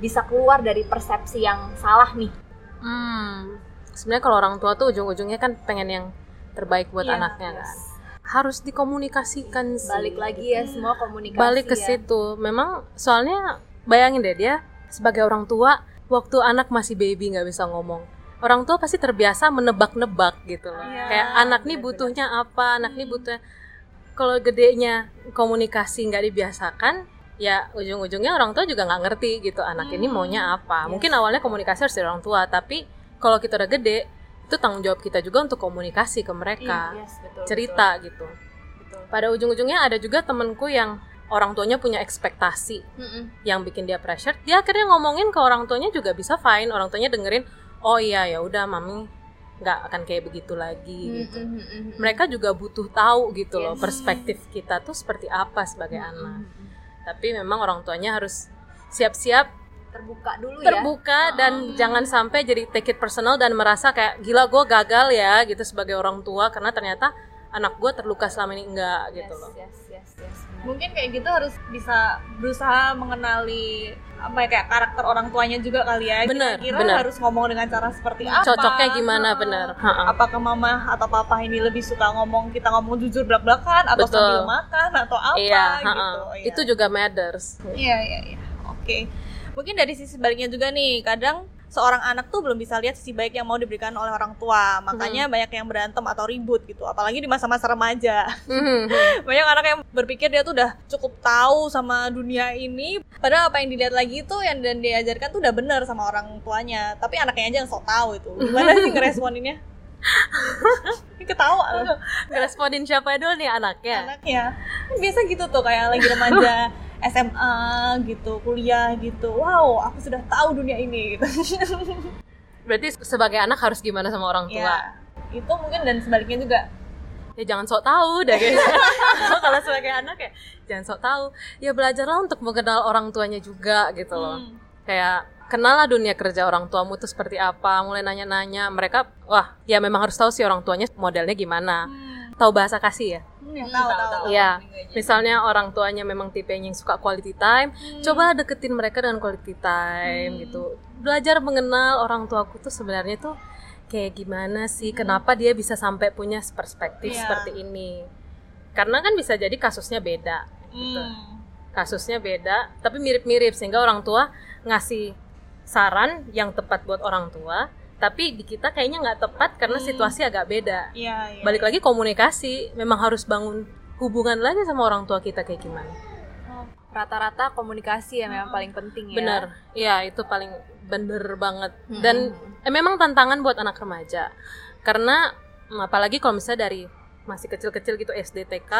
S1: bisa keluar dari persepsi yang salah nih?
S3: Hmm. Sebenarnya kalau orang tua tuh ujung-ujungnya kan pengen yang terbaik buat
S2: Iya,
S3: anaknya
S1: yes.
S3: kan. Harus dikomunikasikan sih.
S1: Balik lagi ya semua komunikasi.
S3: Balik ke
S1: ya.
S3: situ. Memang soalnya bayangin deh dia sebagai orang tua waktu anak masih baby nggak bisa ngomong. Orang tua pasti terbiasa menebak-nebak gitu loh.
S2: Iya,
S3: Kayak anak nih butuhnya apa, anak nih butuhnya kalau gedenya komunikasi nggak dibiasakan, ya ujung-ujungnya orang tua juga nggak ngerti gitu anak ini
S2: Hmm,
S3: maunya apa.
S1: yes.
S3: Mungkin awalnya komunikasi harus dari orang tua, tapi kalau kita udah gede, itu tanggung jawab kita juga untuk komunikasi ke mereka,
S1: Yes, betul,
S3: cerita gitu.
S1: betul, betul.
S3: Pada ujung-ujungnya ada juga temenku yang orang tuanya punya ekspektasi
S1: Mm-mm.
S3: yang bikin dia pressure, dia akhirnya ngomongin ke orang tuanya juga bisa fine, orang tuanya dengerin, oh iya ya udah mami nggak akan kayak begitu lagi gitu.
S1: Mm-mm, mm-mm.
S3: Mereka juga butuh tahu gitu loh
S1: Yes.
S3: perspektif kita tuh seperti apa sebagai
S1: Mm-mm,
S3: anak.
S1: mm-mm.
S3: Tapi memang orang tuanya harus siap-siap
S1: terbuka dulu ya.
S3: terbuka dan jangan sampai jadi take it personal dan merasa kayak gila gue gagal ya gitu sebagai orang tua karena ternyata anak gue terluka selama ini enggak gitu
S1: yes,
S3: loh.
S1: Yes, yes, yes, benar.
S2: mungkin kayak gitu harus bisa berusaha mengenali apa ya kayak karakter orang tuanya juga kali ya
S3: Bener,
S2: kira
S3: bener.
S2: harus ngomong dengan cara seperti apa
S3: Cocoknya gimana bener. Ha-ha.
S2: apakah mama atau papa ini lebih suka ngomong kita ngomong jujur belak belakan atau
S3: Betul.
S2: sambil makan atau apa
S3: Iya,
S2: gitu. Iya.
S3: itu juga matters.
S2: Iya iya iya. Oke. Mungkin dari sisi sebaliknya juga nih, kadang seorang anak tuh belum bisa lihat sisi baik yang mau diberikan oleh orang tua. Makanya
S3: Hmm.
S2: banyak yang berantem atau ribut gitu, apalagi di masa-masa remaja.
S3: Mhm.
S2: banyak anak yang berpikir dia tuh udah cukup tahu sama dunia ini, padahal apa yang dilihat lagi itu yang dan diajarkan tuh udah bener sama orang tuanya. Tapi anaknya aja yang sok tahu itu. Gimana sih ngeresponinnya? Ketawa loh
S3: Ngeresponin siapa dulu nih anaknya?
S2: anaknya biasa gitu tuh kayak lagi remaja SMA gitu kuliah gitu wow aku sudah tahu dunia ini gitu
S3: Berarti sebagai anak harus gimana sama orang tua?
S2: ya itu mungkin dan sebaliknya juga
S3: Ya jangan sok tahu deh guys. Kalau sebagai anak ya jangan sok tahu. Ya belajarlah untuk mengenal orang tuanya juga gitu loh.
S2: Hmm.
S3: Kayak kenal lah dunia kerja orang tuamu tuh seperti apa, mulai nanya-nanya. Mereka wah, ya memang harus tahu sih orang tuanya modelnya gimana.
S2: Hmm.
S3: Tahu bahasa kasih ya?
S2: Hmm, ya,
S1: Hmm,
S2: tahu
S1: tahu.
S3: Iya. Misalnya orang tuanya memang tipe yang suka quality time,
S2: Hmm.
S3: coba deketin mereka dengan quality time
S2: Hmm.
S3: gitu. Belajar mengenal orang tuaku tuh sebenarnya tuh kayak gimana sih, kenapa dia bisa sampai punya perspektif
S2: Iya.
S3: seperti ini. Karena kan bisa jadi kasusnya beda. gitu.
S2: Hmm.
S3: Kasusnya beda, tapi mirip-mirip sehingga orang tua ngasih saran yang tepat buat orang tua, tapi di kita kayaknya nggak tepat karena
S2: Hmm.
S3: situasi agak beda.
S2: Iya, iya.
S3: Balik lagi komunikasi, memang harus bangun hubungan lagi sama orang tua kita kayak gimana.
S1: Rata-rata komunikasi ya memang paling penting ya.
S3: Bener, iya itu paling bener banget.
S1: Mm-mm.
S3: Dan eh, memang tantangan buat anak remaja, karena apalagi kalau misalnya dari masih kecil-kecil gitu SD TK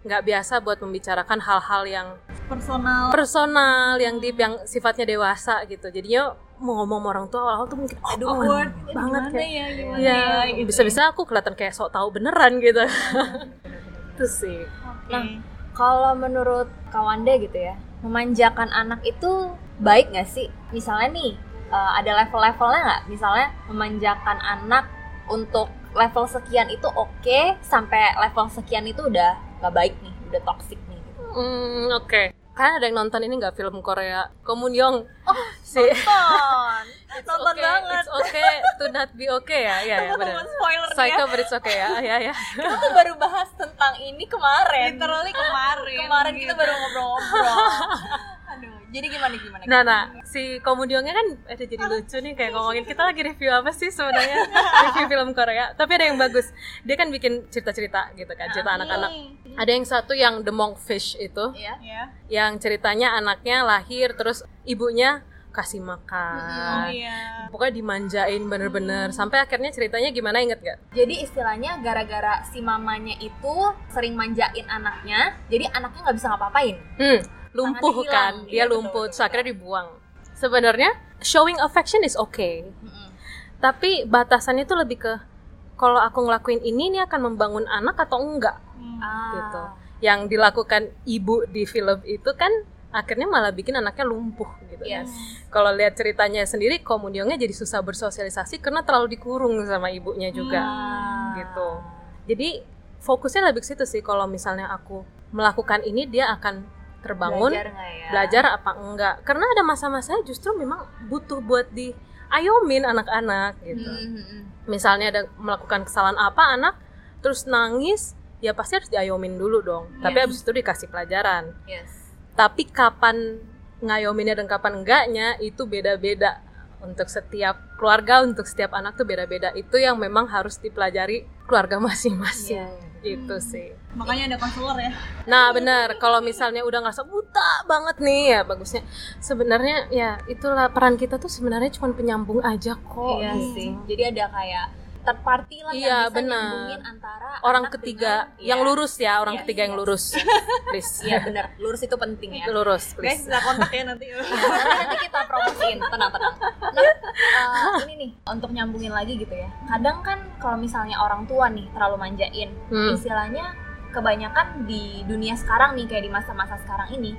S3: nggak biasa buat membicarakan hal-hal yang
S2: personal
S3: personal, yang deep, yang sifatnya dewasa gitu. Jadinya mau ngomong sama orang tua awal-awal tuh mungkin oh,
S2: Aduh,
S3: oh,
S2: word,
S3: banget
S2: gimana
S3: kayak
S2: ya, gimana
S3: Iya,
S2: ya, gitu.
S3: bisa-bisa aku kelihatan kayak sok tahu beneran gitu. itu sih.
S2: Oke.
S1: Nah, Kalau menurut Kawanda gitu ya, memanjakan anak itu baik nggak sih? Misalnya nih, eh, ada level-levelnya nggak? Misalnya memanjakan anak untuk level sekian itu oke, sampai level sekian itu udah nggak baik nih, udah toxic nih. Gitu.
S3: Hmm, oke. Kan ada yang nonton ini nggak film Korea Komunyong si
S2: Nonton.
S3: It's
S2: Nonton
S3: okay,
S2: banget.
S3: It's okay to not be okay ya, ya, ya benar. Psycho
S2: ya.
S3: but it's okay ya, ya, ya.
S1: Kita tuh baru bahas tentang ini kemarin.
S2: Literally kemarin.
S1: Kemarin kita
S2: gitu.
S1: baru ngobrol-ngobrol. Jadi gimana gimana?
S3: Nah, nah, si Komudyongnya kan ada jadi lucu nih kayak ngomongin kita lagi review apa sih sebenarnya review film Korea. Tapi ada yang bagus. Dia kan bikin cerita-cerita gitu kan, cerita anak-anak. Ada yang satu yang The Monkfish itu,
S1: Iya.
S2: ya
S3: yang ceritanya anaknya lahir terus ibunya kasih
S2: oh
S3: makan.
S2: iya
S3: Pokoknya dimanjain bener-bener sampai akhirnya ceritanya gimana inget gak?
S1: Jadi istilahnya gara-gara si mamanya itu sering manjain anaknya, jadi anaknya nggak bisa ngapa-ngapain.
S3: Hmm, lumpuh
S1: Tangannya hilang.
S3: kan,
S1: Iya,
S3: dia
S1: betul,
S3: lumpuh,
S1: betul,
S3: terus akhirnya dibuang. Sebenarnya showing affection is okay,
S1: Mm-mm.
S3: tapi batasannya itu lebih ke kalau aku ngelakuin ini ini akan membangun anak atau enggak.
S1: Ah.
S3: gitu. Yang dilakukan ibu di film itu kan akhirnya malah bikin anaknya lumpuh gitu.
S1: Yes.
S3: Kalau lihat ceritanya sendiri, Komunyongnya jadi susah bersosialisasi karena terlalu dikurung sama ibunya juga
S1: Ah.
S3: gitu. Jadi fokusnya lebih ke situ sih. Kalau misalnya aku melakukan ini, dia akan terbangun
S1: Belajar ya?
S3: belajar apa enggak karena ada masa-masa justru memang butuh buat diayomin anak-anak gitu
S1: Mm-mm.
S3: misalnya ada melakukan kesalahan apa anak terus nangis ya pasti harus diayomin dulu dong tapi
S1: Yes.
S3: habis itu dikasih pelajaran
S1: Yes.
S3: tapi kapan ngayominnya dan kapan enggaknya itu beda-beda untuk setiap keluarga untuk setiap anak tuh beda-beda itu yang memang harus dipelajari keluarga masing-masing
S1: Iya.
S3: itu sih
S2: makanya ada konselor ya
S3: Nah benar, kalau misalnya udah ngerasa buta banget nih ya bagusnya sebenarnya ya itulah peran kita tuh sebenarnya cuma penyambung aja kok.
S1: Iya
S3: gitu.
S1: sih. Jadi ada kayak third party lah
S3: Iya,
S1: yang bisa nyambungin antara
S3: Orang
S1: anak
S3: ketiga
S1: dengan-
S3: yang
S1: Iya.
S3: lurus ya, orang
S1: Yes,
S3: ketiga yang
S1: yes.
S3: lurus, please.
S1: Iya benar, lurus itu penting ya.
S3: lurus,
S2: guys
S3: please.
S2: bisa kontak ya nanti
S1: Nanti, nanti kita promosiin, tenang tenang. Nah, eh, ini nih untuk nyambungin lagi gitu ya. Kadang kan kalau misalnya orang tua nih terlalu manjain,
S3: Hmm.
S1: istilahnya kebanyakan di dunia sekarang nih kayak di masa-masa sekarang ini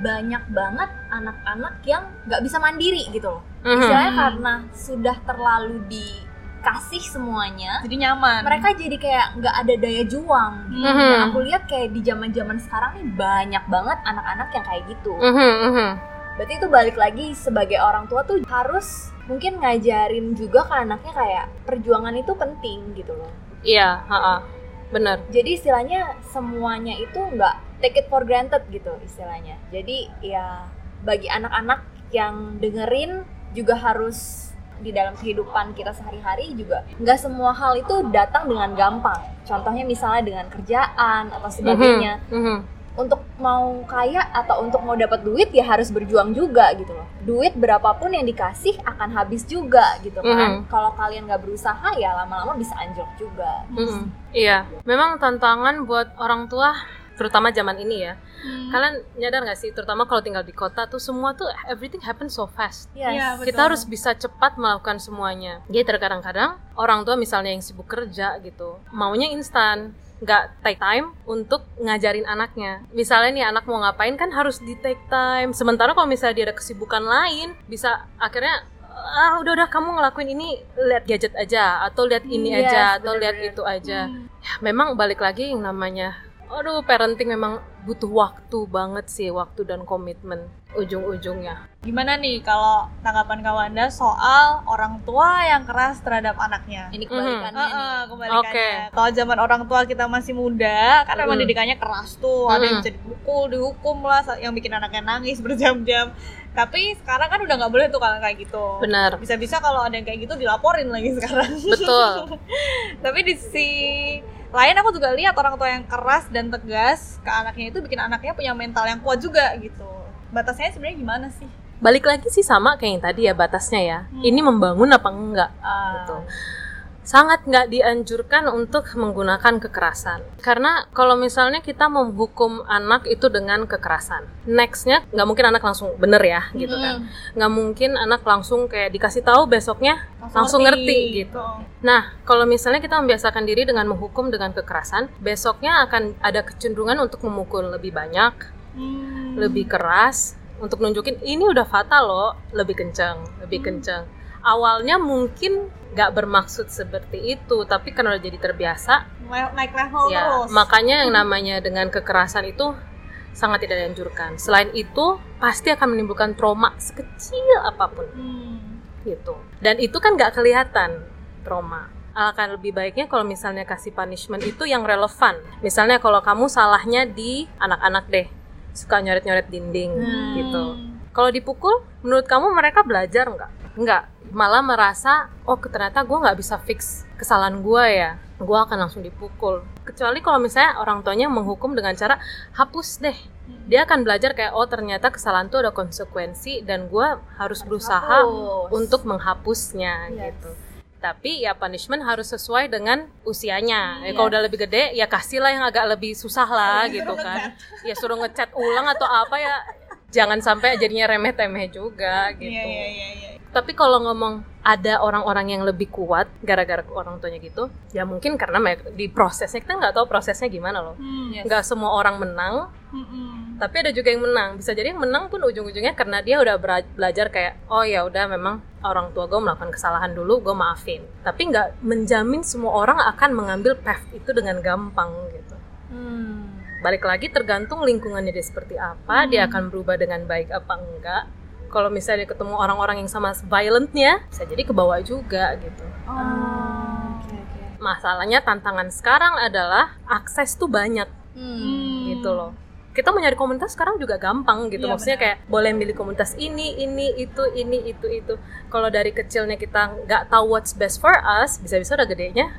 S1: banyak banget anak-anak yang nggak bisa mandiri gitu loh.
S3: Mhm.
S1: Istilahnya karena sudah terlalu dikasih semuanya,
S2: jadi nyaman
S1: mereka jadi kayak nggak ada daya juang.
S2: Hmm.
S3: Mhm.
S1: Dan aku lihat kayak di zaman-zaman sekarang nih banyak banget anak-anak yang kayak gitu.
S3: Mhm, mhm.
S1: Berarti itu balik lagi sebagai orang tua tuh harus mungkin ngajarin juga ke anaknya kayak perjuangan itu penting gitu loh.
S3: Iya, ha-ha. Benar.
S1: Jadi istilahnya semuanya itu nggak take it for granted gitu istilahnya. Jadi ya bagi anak-anak yang dengerin juga harus di dalam kehidupan kita sehari-hari juga nggak semua hal itu datang dengan gampang. Contohnya misalnya dengan kerjaan atau sebagainya.
S3: Mhm, mhm.
S1: Untuk mau kaya atau untuk mau dapat duit ya harus berjuang juga gitu loh. Duit berapapun yang dikasih akan habis juga gitu kan.
S3: Mhm.
S1: Kalau kalian nggak berusaha ya lama-lama bisa anjlok juga.
S3: Mhm. Iya, memang tantangan buat orang tua terutama zaman ini ya.
S2: Hmm.
S3: Kalian nyadar nggak sih, terutama kalau tinggal di kota tuh semua tuh everything happen so fast.
S1: Yes.
S2: Iya, betul.
S3: kita harus bisa cepat melakukan semuanya. Jadi terkadang-kadang orang tua misalnya yang sibuk kerja gitu, maunya instan, nggak take time untuk ngajarin anaknya. Misalnya nih anak mau ngapain kan harus di take time. Sementara kalau misalnya dia ada kesibukan lain, bisa akhirnya ah udah udah kamu ngelakuin ini lihat gadget aja atau lihat ini
S1: yes,
S3: aja atau lihat
S1: bener-bener.
S3: itu aja.
S2: Hmm.
S3: Ya, memang balik lagi yang namanya aduh parenting memang butuh waktu banget sih waktu dan komitmen ujung-ujungnya
S2: Gimana nih kalau tanggapan Kawanda soal orang tua yang keras terhadap anaknya?
S1: Ini kebalikannya
S2: Heeh,
S1: nih.
S2: kebalikannya.
S3: Oke.
S2: Kalau zaman orang tua kita masih muda, kan memang
S3: Mm.
S2: didikannya keras tuh. Ada yang
S3: Mm.
S2: bisa dipukul, dihukum lah, yang bikin anaknya nangis berjam-jam. Tapi sekarang kan udah nggak boleh tuh kalau kayak gitu.
S3: benar
S2: Bisa-bisa kalau ada yang kayak gitu dilaporin lagi sekarang.
S3: betul
S2: Tapi di sisi lain aku juga lihat orang tua yang keras dan tegas ke anaknya itu bikin anaknya punya mental yang kuat juga gitu. Batasnya sebenarnya gimana sih?
S3: balik lagi sih sama kayak yang tadi ya batasnya ya
S2: Hmm.
S3: ini membangun apa enggak
S1: Ah,
S3: gitu sangat nggak dianjurkan untuk menggunakan kekerasan karena kalau misalnya kita menghukum anak itu dengan kekerasan nextnya nggak mungkin anak langsung bener ya gitu kan nggak mungkin anak langsung kayak dikasih tahu besoknya Langsung ngerti, gitu. Nah, kalau misalnya kita membiasakan diri dengan menghukum dengan kekerasan, besoknya akan ada kecenderungan untuk memukul lebih banyak,
S2: Hmm.
S3: lebih keras, untuk nunjukin ini udah fatal loh, lebih kencang, lebih kencang. Awalnya mungkin nggak bermaksud seperti itu, tapi karena udah jadi terbiasa,
S2: naik level
S3: ya
S2: terus.
S3: makanya yang namanya dengan kekerasan itu sangat tidak dianjurkan. Selain itu, pasti akan menimbulkan trauma sekecil apa pun
S2: Hmm.
S3: gitu dan itu kan nggak kelihatan trauma akan lebih baiknya kalau misalnya kasih punishment itu yang relevan misalnya kalau kamu salahnya di anak-anak deh suka nyoret-nyoret dinding
S1: Hmm.
S3: gitu Kalau dipukul, menurut kamu mereka belajar nggak? Nggak. Malah merasa, oh ternyata gue nggak bisa fix kesalahan gue ya. Gue akan langsung dipukul. Kecuali kalau misalnya orang tuanya menghukum dengan cara hapus deh. Dia akan belajar kayak, oh ternyata kesalahan tuh ada konsekuensi dan gue harus berusaha
S1: Hapus.
S3: untuk menghapusnya
S1: Yes.
S3: gitu. Tapi ya punishment harus sesuai dengan usianya. Ya,
S2: Iya.
S3: kalau udah lebih gede, ya kasihlah yang agak lebih susah lah gitu kan. Ya suruh ngecat ulang atau apa ya. Jangan sampai jadinya remeh-temeh juga gitu.
S2: Iya iya iya iya.
S3: Tapi kalau ngomong ada orang-orang yang lebih kuat gara-gara orang tuanya gitu, ya mungkin karena di prosesnya kita nggak tahu prosesnya gimana loh.
S2: Hmm.
S1: Yes.
S3: Nggak semua orang menang,
S2: Mm-mm.
S3: tapi ada juga yang menang. Bisa jadi yang menang pun ujung-ujungnya karena dia udah belajar kayak, oh ya udah memang orang tua gue melakukan kesalahan dulu, gue maafin. Tapi nggak menjamin semua orang akan mengambil path itu dengan gampang gitu.
S1: Hmm.
S3: Balik lagi tergantung lingkungannya dia seperti apa, dia akan berubah dengan baik apa enggak. Kalau misalnya ketemu orang-orang yang sama violentnya, bisa jadi ke bawah juga gitu.
S1: Oh, oke oke.
S3: Masalahnya tantangan sekarang adalah akses tuh banyak
S1: Hmm.
S3: gitu loh. Kita mau nyari komunitas sekarang juga gampang gitu.
S2: Iya,
S3: Maksudnya
S2: benar.
S3: kayak boleh milih komunitas ini, ini, itu, ini, itu, itu. Kalau dari kecilnya kita nggak tahu what's best for us, bisa-bisa udah gedenya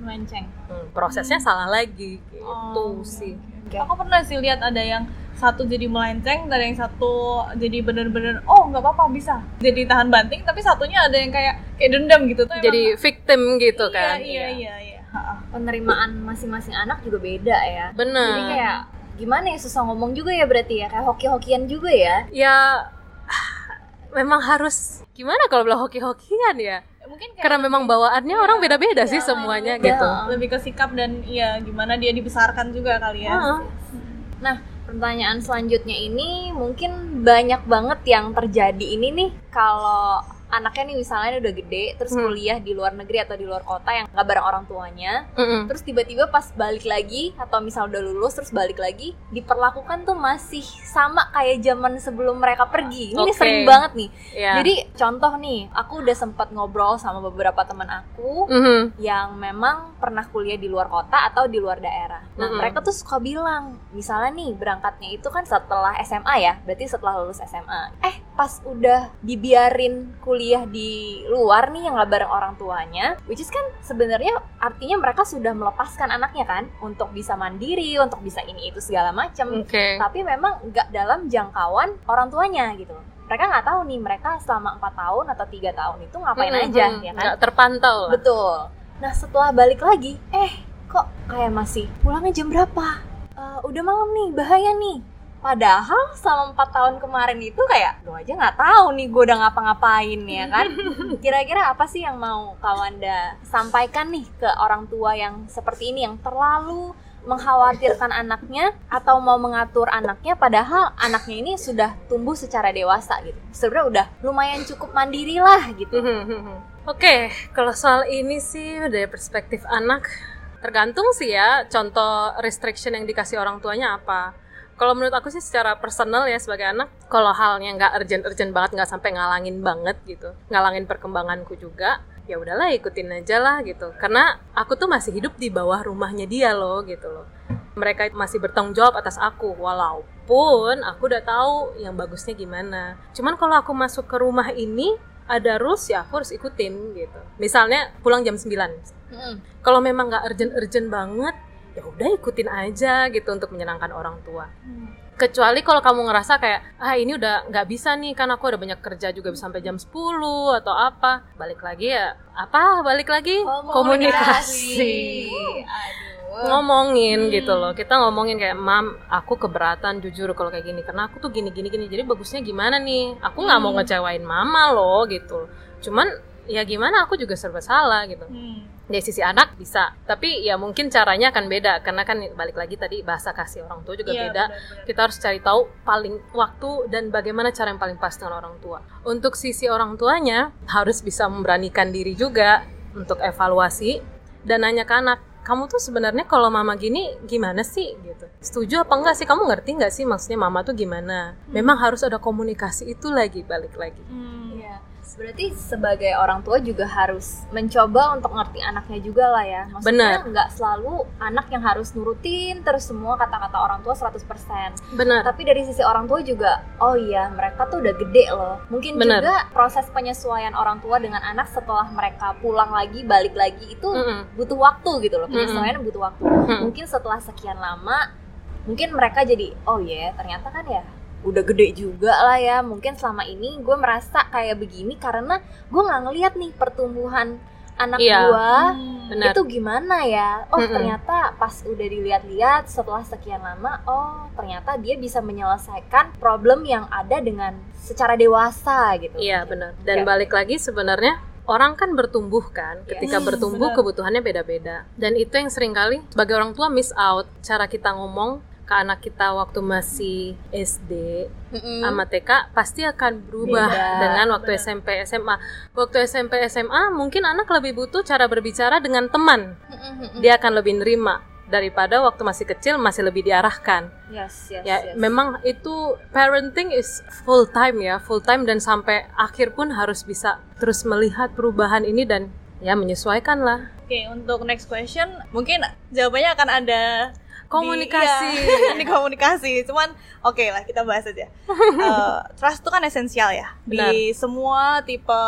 S2: Melenceng.
S3: hmm, prosesnya salah lagi gitu
S2: Oh,
S3: sih.
S1: Oke.
S2: Aku pernah sih lihat ada yang satu jadi melenceng, dan yang satu jadi bener-bener oh nggak apa-apa bisa jadi tahan banting, tapi satunya ada yang kayak kayak dendam gitu tuh. emang-
S3: Jadi victim gitu
S2: iya,
S3: kan.
S2: Iya iya iya. Ha-ha.
S1: penerimaan masing-masing anak juga beda ya.
S3: Bener.
S1: Jadi kayak gimana ya susah ngomong juga ya berarti ya kayak hoki-hokian juga ya.
S3: ya memang harus gimana kalau bilang hoki-hokian ya
S2: Mungkin kayak
S3: karena memang bawaannya orang beda-beda sih
S1: Iya,
S3: semuanya
S1: beda.
S3: gitu
S2: lebih ke sikap dan iya gimana dia dibesarkan juga kali ya.
S3: Heeh.
S1: Nah, pertanyaan selanjutnya ini mungkin banyak banget yang terjadi ini nih kalau anaknya nih misalnya udah gede terus
S3: Hmm.
S1: kuliah di luar negeri atau di luar kota yang nggak bareng orang tuanya
S3: Mm-mm.
S1: terus tiba-tiba pas balik lagi atau misal udah lulus terus balik lagi diperlakukan tuh masih sama kayak zaman sebelum mereka pergi ini
S3: Oke.
S1: sering banget nih
S3: Ya.
S1: jadi contoh nih aku udah sempat ngobrol sama beberapa teman aku
S3: Mhm.
S1: yang memang pernah kuliah di luar kota atau di luar daerah. Nah,
S3: Mm-mm.
S1: mereka tuh suka bilang, misalnya nih berangkatnya itu kan setelah SMA ya, berarti setelah lulus SMA. Eh, pas udah dibiarin kuliah di luar nih yang nggak bareng orang tuanya, which is kan sebenarnya artinya mereka sudah melepaskan anaknya kan untuk bisa mandiri, untuk bisa ini itu segala macam.
S3: oke
S1: Tapi memang nggak dalam jangkauan orang tuanya gitu. Mereka nggak tahu nih mereka selama empat tahun atau tiga tahun itu ngapain
S3: Mhm.
S1: aja ya kan?
S3: nggak terpantau lah
S1: Betul. Nah setelah balik lagi, eh kok kayak masih pulangnya jam berapa? Eh, udah malam nih, bahaya nih. Padahal selama empat tahun kemarin itu kayak gue aja nggak tahu nih gue udah ngapa-ngapain ya kan. Kira-kira apa sih yang mau Kawanda sampaikan nih ke orang tua yang seperti ini yang terlalu mengkhawatirkan anaknya atau mau mengatur anaknya padahal anaknya ini sudah tumbuh secara dewasa gitu. Sebenarnya udah lumayan cukup mandiri lah gitu.
S3: Mhm. Oke, kalau soal ini sih dari perspektif anak tergantung sih ya contoh restriction yang dikasih orang tuanya apa. Kalau menurut aku sih secara personal ya sebagai anak, kalau halnya nggak urgent-urgent banget, nggak sampai ngalangin banget gitu, ngalangin perkembanganku juga, ya udahlah ikutin aja lah gitu. Karena aku tuh masih hidup di bawah rumahnya dia loh gitu loh. Mereka masih bertanggung jawab atas aku, walaupun aku udah tahu yang bagusnya gimana. Cuman kalau aku masuk ke rumah ini, ada rules ya aku harus ikutin gitu. Misalnya pulang jam 9.
S1: Mm.
S3: Kalau memang nggak urgent-urgent banget, ya udah ikutin aja gitu untuk menyenangkan orang tua. Kecuali kalau kamu ngerasa kayak ah ini udah nggak bisa nih kan aku ada banyak kerja juga sampai jam 10 atau apa. Balik lagi ya apa? Balik lagi komunikasi.
S1: Aduh.
S3: ngomongin gitu loh kita ngomongin kayak mam aku keberatan jujur kalau kayak gini karena aku tuh gini gini gini jadi bagusnya gimana nih aku nggak mau ngecewain mama loh gitu cuman ya gimana aku juga serba salah gitu
S2: Hmm.
S3: Dari sisi anak bisa tapi ya mungkin caranya akan beda karena kan balik lagi tadi bahasa kasih orang tua juga
S2: Iya,
S3: beda.
S2: benar-benar.
S3: kita harus cari tahu paling waktu dan bagaimana cara yang paling pas dengan orang tua. Untuk sisi orang tuanya harus bisa memberanikan diri juga untuk evaluasi dan nanya ke anak kamu tuh sebenarnya kalau mama gini gimana sih? Gitu. Setuju apa enggak sih? Kamu ngerti nggak sih maksudnya mama tuh gimana? Memang harus ada komunikasi itu lagi balik lagi.
S2: Hmm.
S1: Iya. Berarti sebagai orang tua juga harus mencoba untuk ngerti anaknya juga lah ya. Maksudnya nggak selalu anak yang harus nurutin terus semua kata-kata orang tua 100%.
S3: benar
S1: Tapi dari sisi orang tua juga, oh iya mereka tuh udah gede loh. Mungkin
S3: Benar.
S1: juga proses penyesuaian orang tua dengan anak setelah mereka pulang lagi, balik lagi itu
S3: Mm-mm.
S1: butuh waktu gitu loh. Penyesuaian butuh waktu.
S3: Mm.
S1: Mungkin setelah sekian lama, mungkin mereka jadi, oh iya ternyata kan ya udah gede juga lah ya. Mungkin selama ini gue merasa kayak begini karena gue nggak ngeliat nih pertumbuhan anak
S3: Iya.
S1: gue
S3: benar
S1: itu gimana ya? Oh
S3: Mm-mm.
S1: ternyata pas udah dilihat-lihat setelah sekian lama, oh ternyata dia bisa menyelesaikan problem yang ada dengan secara dewasa gitu.
S3: Iya benar. Dan
S1: Ya.
S3: balik lagi sebenarnya orang kan bertumbuh kan. Ketika
S2: Yes,
S3: bertumbuh
S2: benar.
S3: kebutuhannya beda-beda. Dan itu yang sering kali sebagai orang tua miss out cara kita ngomong ke anak kita waktu masih SD
S1: Mm-mm.
S3: sama TK pasti akan berubah
S1: Beda,
S3: dengan waktu
S2: benar.
S3: SMP SMA. Waktu SMP SMA mungkin anak lebih butuh cara berbicara dengan teman.
S1: Mm-mm.
S3: Dia akan lebih nerima daripada waktu masih kecil masih lebih diarahkan.
S1: Yes, yes,
S3: Ya,
S1: yes.
S3: memang itu parenting is full time ya, full time dan sampai akhir pun harus bisa terus melihat perubahan ini dan ya menyesuaikan lah.
S2: Oke, untuk next question mungkin jawabannya akan ada
S3: Komunikasi.
S2: Di, iya, di komunikasi. Cuman oke lah kita bahas aja. Eh, trust itu kan esensial ya
S3: Benar.
S2: di semua tipe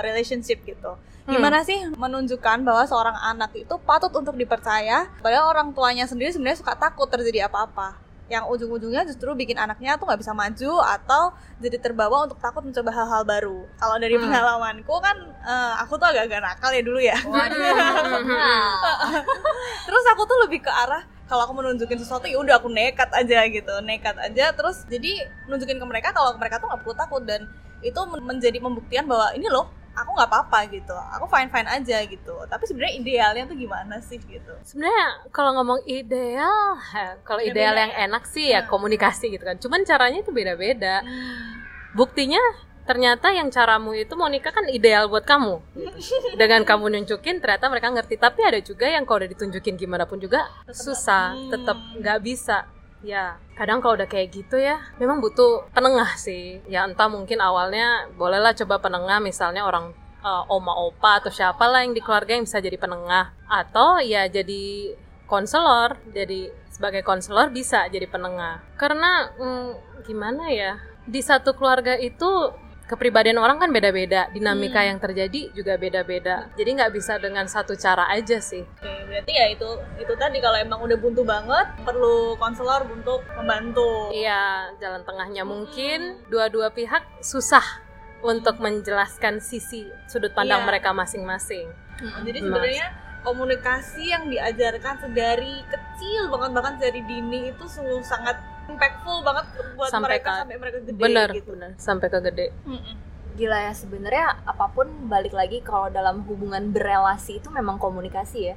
S2: relationship gitu.
S3: Hmm.
S2: Gimana sih menunjukkan bahwa seorang anak itu patut untuk dipercaya padahal orang tuanya sendiri sebenarnya suka takut terjadi apa-apa yang ujung-ujungnya justru bikin anaknya tuh nggak bisa maju atau jadi terbawa untuk takut mencoba hal-hal baru. Kalau dari
S3: Hmm.
S2: pengalamanku kan eh, aku tuh agak-agak nakal ya dulu ya.
S1: Nah,
S2: terus aku tuh lebih ke arah kalau aku menunjukin sesuatu ya udah aku nekat aja gitu nekat aja terus jadi nunjukin ke mereka kalau mereka tuh nggak perlu takut dan itu men- menjadi pembuktian bahwa ini loh aku nggak apa-apa gitu aku fine fine aja gitu tapi sebenarnya idealnya tuh gimana sih gitu
S3: Sebenarnya kalau ngomong ideal, kalau ideal
S2: ya?
S3: yang enak sih ya
S2: Hmm.
S3: komunikasi gitu kan. Cuman caranya itu beda-beda. Buktinya ternyata yang caramu itu mau nikah kan ideal buat kamu. gitu. Dengan kamu nunjukin ternyata mereka ngerti. Tapi ada juga yang kalau udah ditunjukin gimana pun juga susah,
S2: Hmm.
S3: tetap nggak bisa. Ya, kadang kalau udah kayak gitu ya, memang butuh penengah sih. Ya entah mungkin awalnya bolehlah coba penengah misalnya orang eh, oma opa atau siapa lah yang di keluarga yang bisa jadi penengah atau ya jadi konselor jadi sebagai konselor bisa jadi penengah karena mm, gimana ya di satu keluarga itu kepribadian orang kan beda-beda dinamika
S2: Hmm.
S3: yang terjadi juga beda-beda jadi nggak bisa dengan satu cara aja sih
S2: oke berarti ya itu itu tadi kalau emang udah buntu banget perlu konselor untuk membantu
S3: iya jalan tengahnya mungkin dua-dua pihak susah untuk menjelaskan sisi sudut pandang
S2: Iya.
S3: mereka masing-masing
S2: jadi
S3: Mas.
S2: sebenarnya komunikasi yang diajarkan sedari kecil banget bahkan dari dini itu sungguh sangat impactful banget buat
S3: Sampai
S2: mereka
S3: ke-
S2: sampai mereka gede
S3: bener
S2: gitu.
S3: bener sampai ke gede
S2: Mm-mm.
S1: gila ya sebenarnya apa pun balik lagi kalau dalam hubungan berelasi itu memang komunikasi ya.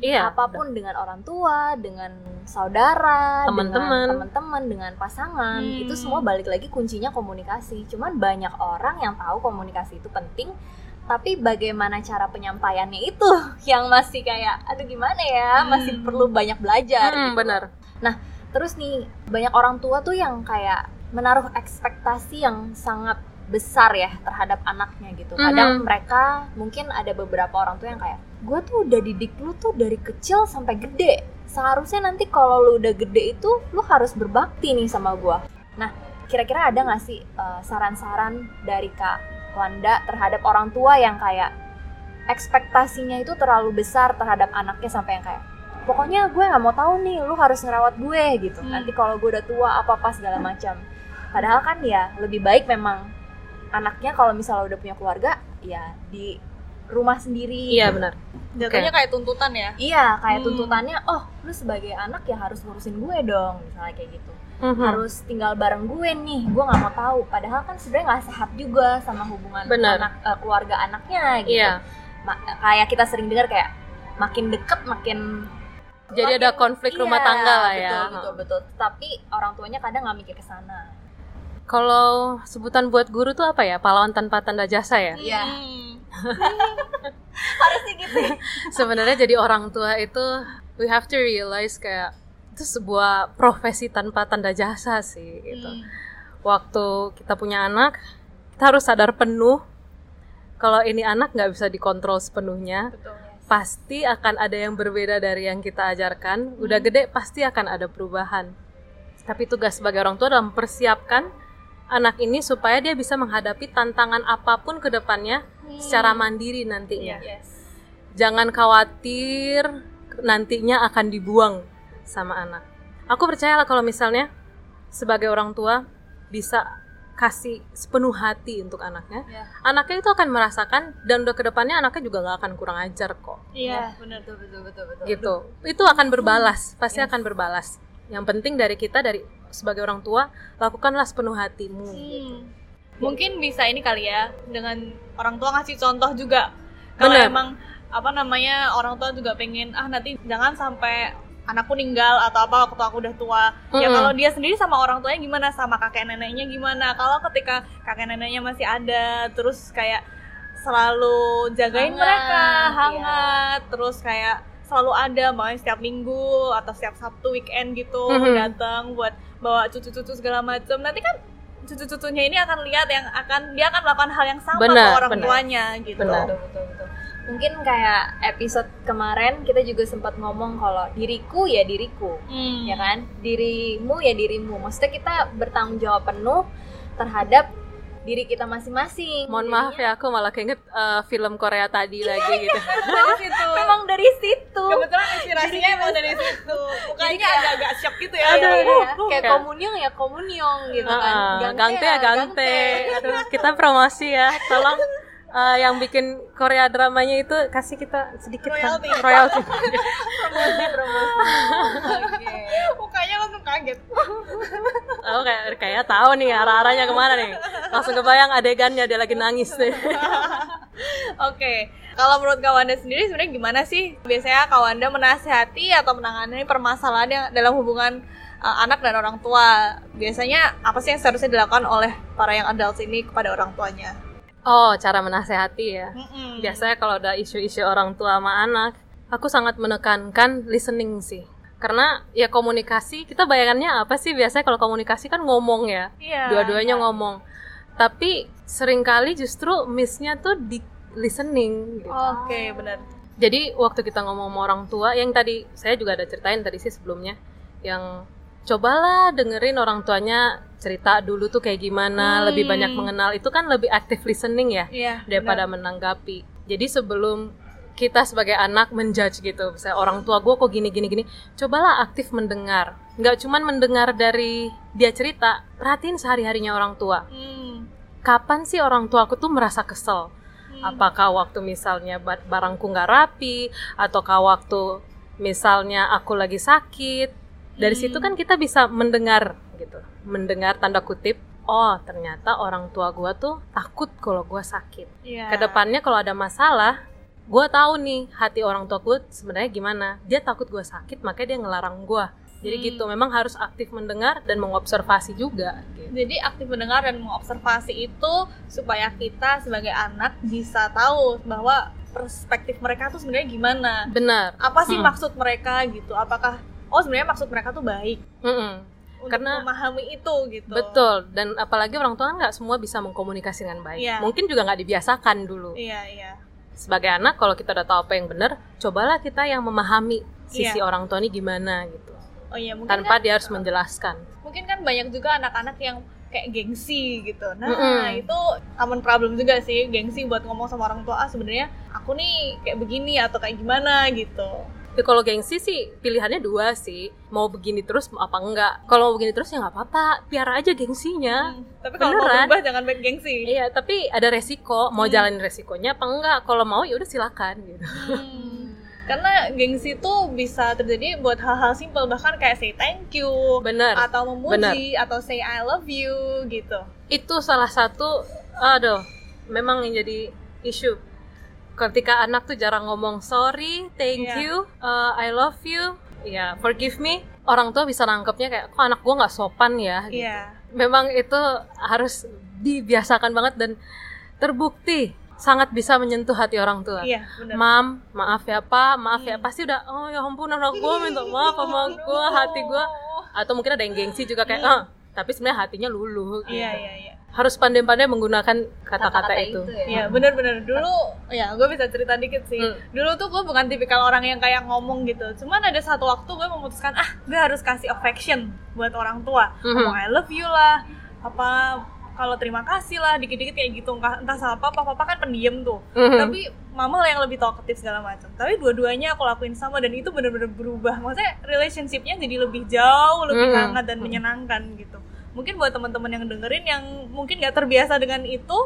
S3: iya
S1: apa pun dengan orang tua, dengan saudara,
S3: Teman-teman.
S1: dengan teman-teman, dengan pasangan,
S2: Hmm.
S1: itu semua balik lagi kuncinya komunikasi. Cuman banyak orang yang tahu komunikasi itu penting, tapi bagaimana cara penyampaiannya itu yang masih kayak aduh gimana ya, masih
S2: Hmm.
S1: perlu banyak belajar.
S3: Hmm,
S1: gitu.
S3: bener
S1: Terus nih banyak orang tua tuh yang kayak menaruh ekspektasi yang sangat besar ya terhadap anaknya gitu. Kadang
S3: Mhm.
S1: mereka mungkin ada beberapa orang tua yang kayak gue tuh udah didik lu tuh dari kecil sampai gede. Seharusnya nanti kalau lu udah gede itu lu harus berbakti nih sama gue. Nah kira-kira ada nggak sih eh, saran-saran dari kak Wanda terhadap orang tua yang kayak ekspektasinya itu terlalu besar terhadap anaknya sampai yang kayak pokoknya gue nggak mau tahu nih lu harus ngerawat gue gitu.
S2: Hmm.
S1: nanti kalau gue udah tua apa apa segala macam. Padahal kan ya lebih baik memang anaknya kalau misalnya udah punya keluarga ya di rumah sendiri.
S3: Iya benar.
S2: Jatuhnya kayak tuntutan ya?
S1: Iya kayak
S2: Hmm.
S1: tuntutannya oh lu sebagai anak ya harus ngurusin gue dong misalnya kayak gitu.
S3: Mhm.
S1: harus tinggal bareng gue nih gue nggak mau tahu. Padahal kan sebenarnya nggak sehat juga sama hubungan
S3: Benar.
S1: anak eh, keluarga anaknya gitu.
S3: Iya.
S1: Ma- kayak kita sering dengar kayak makin deket makin
S3: jadi ada konflik rumah
S1: Iya,
S3: tangga lah ya.
S1: betul betul betul. Tapi orang tuanya kadang nggak mikir ke sana.
S3: Kalau sebutan buat guru tuh apa ya? Pahlawan tanpa tanda jasa ya?
S1: Iya.
S2: Hmm.
S1: harusnya gitu.
S3: Sebenarnya jadi orang tua itu we have to realize kayak itu sebuah profesi tanpa tanda jasa sih gitu.
S2: Hmm.
S3: waktu kita punya anak kita harus sadar penuh kalau ini anak nggak bisa dikontrol sepenuhnya.
S2: Betul
S3: pasti akan ada yang berbeda dari yang kita ajarkan. Udah gede pasti akan ada perubahan. Tapi tugas sebagai orang tua adalah mempersiapkan anak ini supaya dia bisa menghadapi tantangan apa pun ke depannya secara mandiri nantinya.
S1: Yes.
S3: jangan khawatir nantinya akan dibuang sama anak. Aku percaya lah kalau misalnya sebagai orang tua bisa kasih sepenuh hati untuk anaknya,
S1: Ya.
S3: anaknya itu akan merasakan dan udah ke depannya anaknya juga nggak akan kurang ajar kok.
S2: iya benar
S1: Betul betul betul betul.
S3: Gitu. Itu akan berbalas, pasti akan berbalas. Yang penting dari kita dari sebagai orang tua lakukanlah sepenuh hatimu.
S2: Hmm. Mungkin bisa ini kali ya dengan orang tua ngasih contoh juga. Kalau emang apa namanya orang tua juga pengen ah nanti jangan sampai anakku ninggal atau apa waktu aku udah tua. Ya
S3: Mm-mm.
S2: kalau dia sendiri sama orang tuanya gimana sama kakek neneknya gimana? Kalau ketika kakek neneknya masih ada terus kayak selalu jagain
S1: Hangat,
S2: mereka
S1: iya.
S2: hangat terus kayak selalu ada makanya setiap minggu atau setiap Sabtu weekend gitu
S3: Mhm.
S2: datang buat bawa cucu-cucu segala macam nanti kan cucu-cucunya ini akan lihat yang akan dia akan melakukan hal yang sama
S3: Benar,
S2: ke orang
S3: benar.
S2: tuanya gitu
S3: Benar.
S1: Betul, betul, betul. Mungkin kayak episode kemarin kita juga sempat ngomong kalau diriku ya diriku,
S2: Hmm.
S1: ya kan? Dirimu ya dirimu. Maksudnya kita bertanggung jawab penuh terhadap diri kita masing-masing.
S3: Mohon maaf ya, aku malah keinget eh, film Korea tadi lagi gitu.
S2: dari situ
S1: Memang dari situ.
S2: kebetulan inspirasinya emang dari situ mukanya agak-agak shock gitu ya
S3: Aduh,
S1: Iya,
S3: aduh.
S1: kayak
S3: Kayak-
S1: komunyong ya komunyong gitu kan.
S3: Heeh, gangte ya gangte. Aduh, kita promosi ya. Tolong eh, yang bikin Korea dramanya itu kasih kita sedikit kan
S2: Royalty.
S3: royalty.
S1: promosi promosi. Oke.
S2: mukanya langsung kaget
S3: Aku kayak kayak tahu nih arah-arahnya ke mana nih. Langsung kebayang adegannya dia lagi nangis nih.
S2: Oke, kalau menurut Kawanda sendiri sebenarnya gimana sih biasanya Kawanda menasihati atau menangani permasalahan yang dalam hubungan uh, anak dan orang tua? Biasanya apa sih yang seharusnya dilakukan oleh para yang adults ini kepada orang tuanya?
S3: Oh, cara menasehati ya.
S2: Mm-mm.
S3: Biasanya kalau ada isu-isu orang tua sama anak, aku sangat menekankan listening sih. Karena ya komunikasi, kita bayangannya apa sih biasanya kalau komunikasi kan ngomong ya.
S2: Iya.
S3: dua-duanya ngomong tapi sering kali justru missnya tuh di listening gitu.
S2: Oke, benar.
S3: jadi waktu kita ngomong sama orang tua yang tadi saya juga ada ceritain tadi sih sebelumnya yang cobalah dengerin orang tuanya cerita dulu tuh kayak gimana
S2: Hmm.
S3: lebih banyak mengenal itu kan lebih active listening ya
S2: Iya.
S3: daripada menanggapi jadi sebelum kita sebagai anak menjudge gitu misalnya orang tua gue kok gini gini gini cobalah aktif mendengar nggak cuman mendengar dari dia cerita perhatiin sehari harinya orang tua
S2: benar. Hmm.
S3: kapan sih orang tua aku tuh merasa kesel
S2: Hmm.
S3: apakah waktu misalnya ba- barangku nggak rapi ataukah waktu misalnya aku lagi sakit dari
S2: Hmm.
S3: situ kan kita bisa mendengar gitu mendengar tanda kutip oh ternyata orang tua gua tuh takut kalau gua sakit
S2: Iya.
S3: ke depannya kalau ada masalah gue tahu nih hati orang tua gue sebenarnya gimana dia takut gue sakit makanya dia ngelarang gue jadi
S2: Hmm.
S3: gitu memang harus aktif mendengar dan mengobservasi juga gitu.
S2: Jadi aktif mendengar dan mengobservasi itu supaya kita sebagai anak bisa tahu bahwa perspektif mereka tuh sebenarnya gimana.
S3: benar
S2: Apa sih
S3: Hmm.
S2: maksud mereka gitu? Apakah oh sebenarnya maksud mereka tuh baik
S3: Mm-mm.
S2: untuk
S3: Karena-
S2: memahami itu gitu.
S3: betul dan apalagi orang tua kan nggak semua bisa mengkomunikasi dengan baik
S2: Iya.
S3: mungkin juga nggak dibiasakan dulu
S2: Iya, iya.
S3: sebagai anak kalau kita udah tahu apa yang benar cobalah kita yang memahami sisi
S2: Iya.
S3: orang tua ini gimana gitu
S2: Oh iya, mungkin
S3: tanpa
S2: kan,
S3: dia harus menjelaskan
S2: mungkin kan banyak juga anak-anak yang kayak gengsi gitu. Nah,
S3: Mm-mm.
S2: itu common problem juga sih, gengsi buat ngomong sama orang tua, ah sebenarnya aku nih kayak begini atau kayak gimana gitu.
S3: Tapi kalau gengsi sih pilihannya dua sih. Mau begini terus apa enggak. Kalau mau begini terus ya nggak apa-apa. Piara aja gengsinya.
S2: Hmm, Tapi kalau mau
S3: Beneran?
S2: berubah jangan baik gengsi.
S3: iya tapi ada resiko. Mau
S2: Hmm.
S3: jalanin resikonya apa enggak. Kalau mau ya udah silakan gitu.
S2: Hmm. Karena gengsi itu bisa terjadi buat hal-hal simpel. Bahkan kayak say thank you
S3: bener.
S2: atau memuji atau say I love you gitu.
S3: itu salah satu aduh memang yang jadi isu ketika anak tuh jarang ngomong sorry thank
S2: Iya.
S3: you uh, I love you ya forgive me orang tua bisa nangkepnya kayak kok anak gua nggak sopan ya gitu.
S2: Iya.
S3: memang itu harus dibiasakan banget dan terbukti sangat bisa menyentuh hati orang tua.
S2: Iya, benar.
S3: Mam, maaf ya pak, maaf ya
S2: Hmm.
S3: pasti udah oh ya ampun anak gue minta maaf sama gue hati gue atau mungkin ada yang gengsi juga kayak
S2: Hmm.
S3: ah tapi sebenarnya hatinya luluh. gitu.
S2: Iya, iya, iya.
S3: Harus pandai-pandai menggunakan kata-kata itu.
S1: ya.
S2: Iya bener-bener dulu ya gue bisa cerita dikit sih
S3: Hmm.
S2: dulu tuh gue bukan tipikal orang yang kayak ngomong gitu cuman ada satu waktu gue memutuskan ah gue harus kasih affection buat orang tua
S3: Mhm.
S2: ngomong I love you lah apa kalau terima kasih lah dikit-dikit kayak gitu entah, entah sama papa papa kan pendiam tuh
S3: Mhm.
S2: tapi mama lah yang lebih talkative segala macam tapi dua-duanya aku lakuin sama dan itu bener-bener berubah maksudnya relationshipnya jadi lebih jauh lebih
S3: Mhm.
S2: hangat dan menyenangkan gitu mungkin buat teman-teman yang dengerin yang mungkin nggak terbiasa dengan itu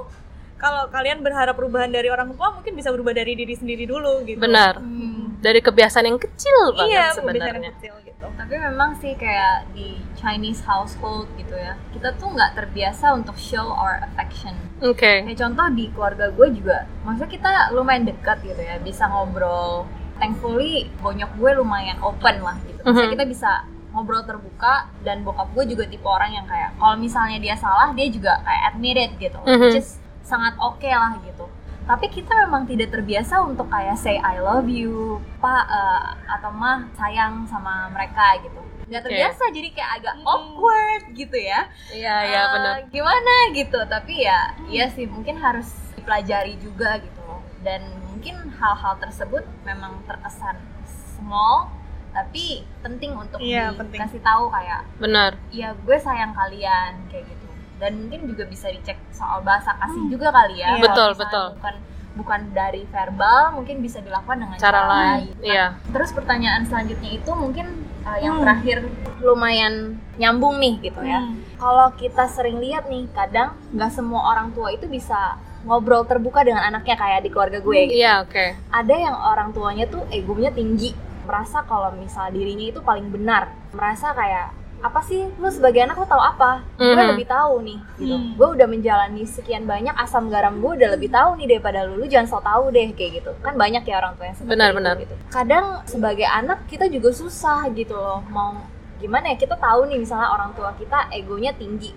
S2: kalau kalian berharap perubahan dari orang tua mungkin bisa berubah dari diri sendiri dulu gitu
S3: Benar.
S1: Hmm.
S3: Dari kebiasaan yang kecil banget
S2: iya
S3: sebenarnya.
S2: yang kecil gitu
S1: Tapi memang sih kayak di Chinese household gitu ya, kita tuh nggak terbiasa untuk show our affection.
S3: Oke.
S1: Kayak contoh di keluarga gue juga, maksudnya kita lumayan dekat gitu ya, bisa ngobrol. Thankfully bonyok gue lumayan open lah gitu. Maksudnya
S3: Mhm.
S1: kita bisa ngobrol terbuka dan bokap gue juga tipe orang yang kayak kalau misalnya dia salah dia juga kayak admit it gitu,
S3: Mhm.
S1: which is sangat oke lah gitu. Tapi kita memang tidak terbiasa untuk kayak say I love you, pak eh, atau mah sayang sama mereka gitu. Nggak terbiasa jadi kayak agak
S2: Mm.
S1: awkward gitu ya.
S3: Iya, iya
S1: Eh,
S3: benar.
S1: Gimana gitu, tapi ya iya sih mungkin harus dipelajari juga gitu loh. Dan mungkin hal-hal tersebut memang terkesan small tapi penting untuk
S2: penting.
S1: dikasih tahu kayak
S3: Benar.
S1: iya gue sayang kalian kayak gitu dan mungkin juga bisa dicek soal bahasa kasih juga kali ya
S2: Iya.
S3: Betul, betul.
S1: bukan bukan dari verbal mungkin bisa dilakukan dengan
S3: Cara lain.
S1: Nah,
S3: Iya.
S1: terus pertanyaan selanjutnya itu mungkin uh, yang
S2: Hmm.
S1: terakhir lumayan nyambung nih gitu ya
S2: Hmm.
S1: kalau kita sering lihat nih kadang nggak semua orang tua itu bisa ngobrol terbuka dengan anaknya kayak di keluarga gue gitu.
S3: Iya, oke.
S1: ada yang orang tuanya tuh egonya tinggi merasa kalau misal dirinya itu paling benar. Merasa kayak apa sih? Lu sebagai anak lu tahu apa? Gue
S3: Mhm.
S1: lebih tahu nih gitu.
S2: Hmm.
S1: gue udah menjalani sekian banyak asam garam gue udah lebih tahu nih daripada lu. Lu jangan so tahu deh kayak gitu. Kan banyak ya orang tua yang seperti
S3: Benar,
S1: itu
S3: benar.
S1: gitu. Kadang sebagai anak kita juga susah gitu loh. Mau gimana ya? Kita tahu nih misalnya orang tua kita egonya tinggi.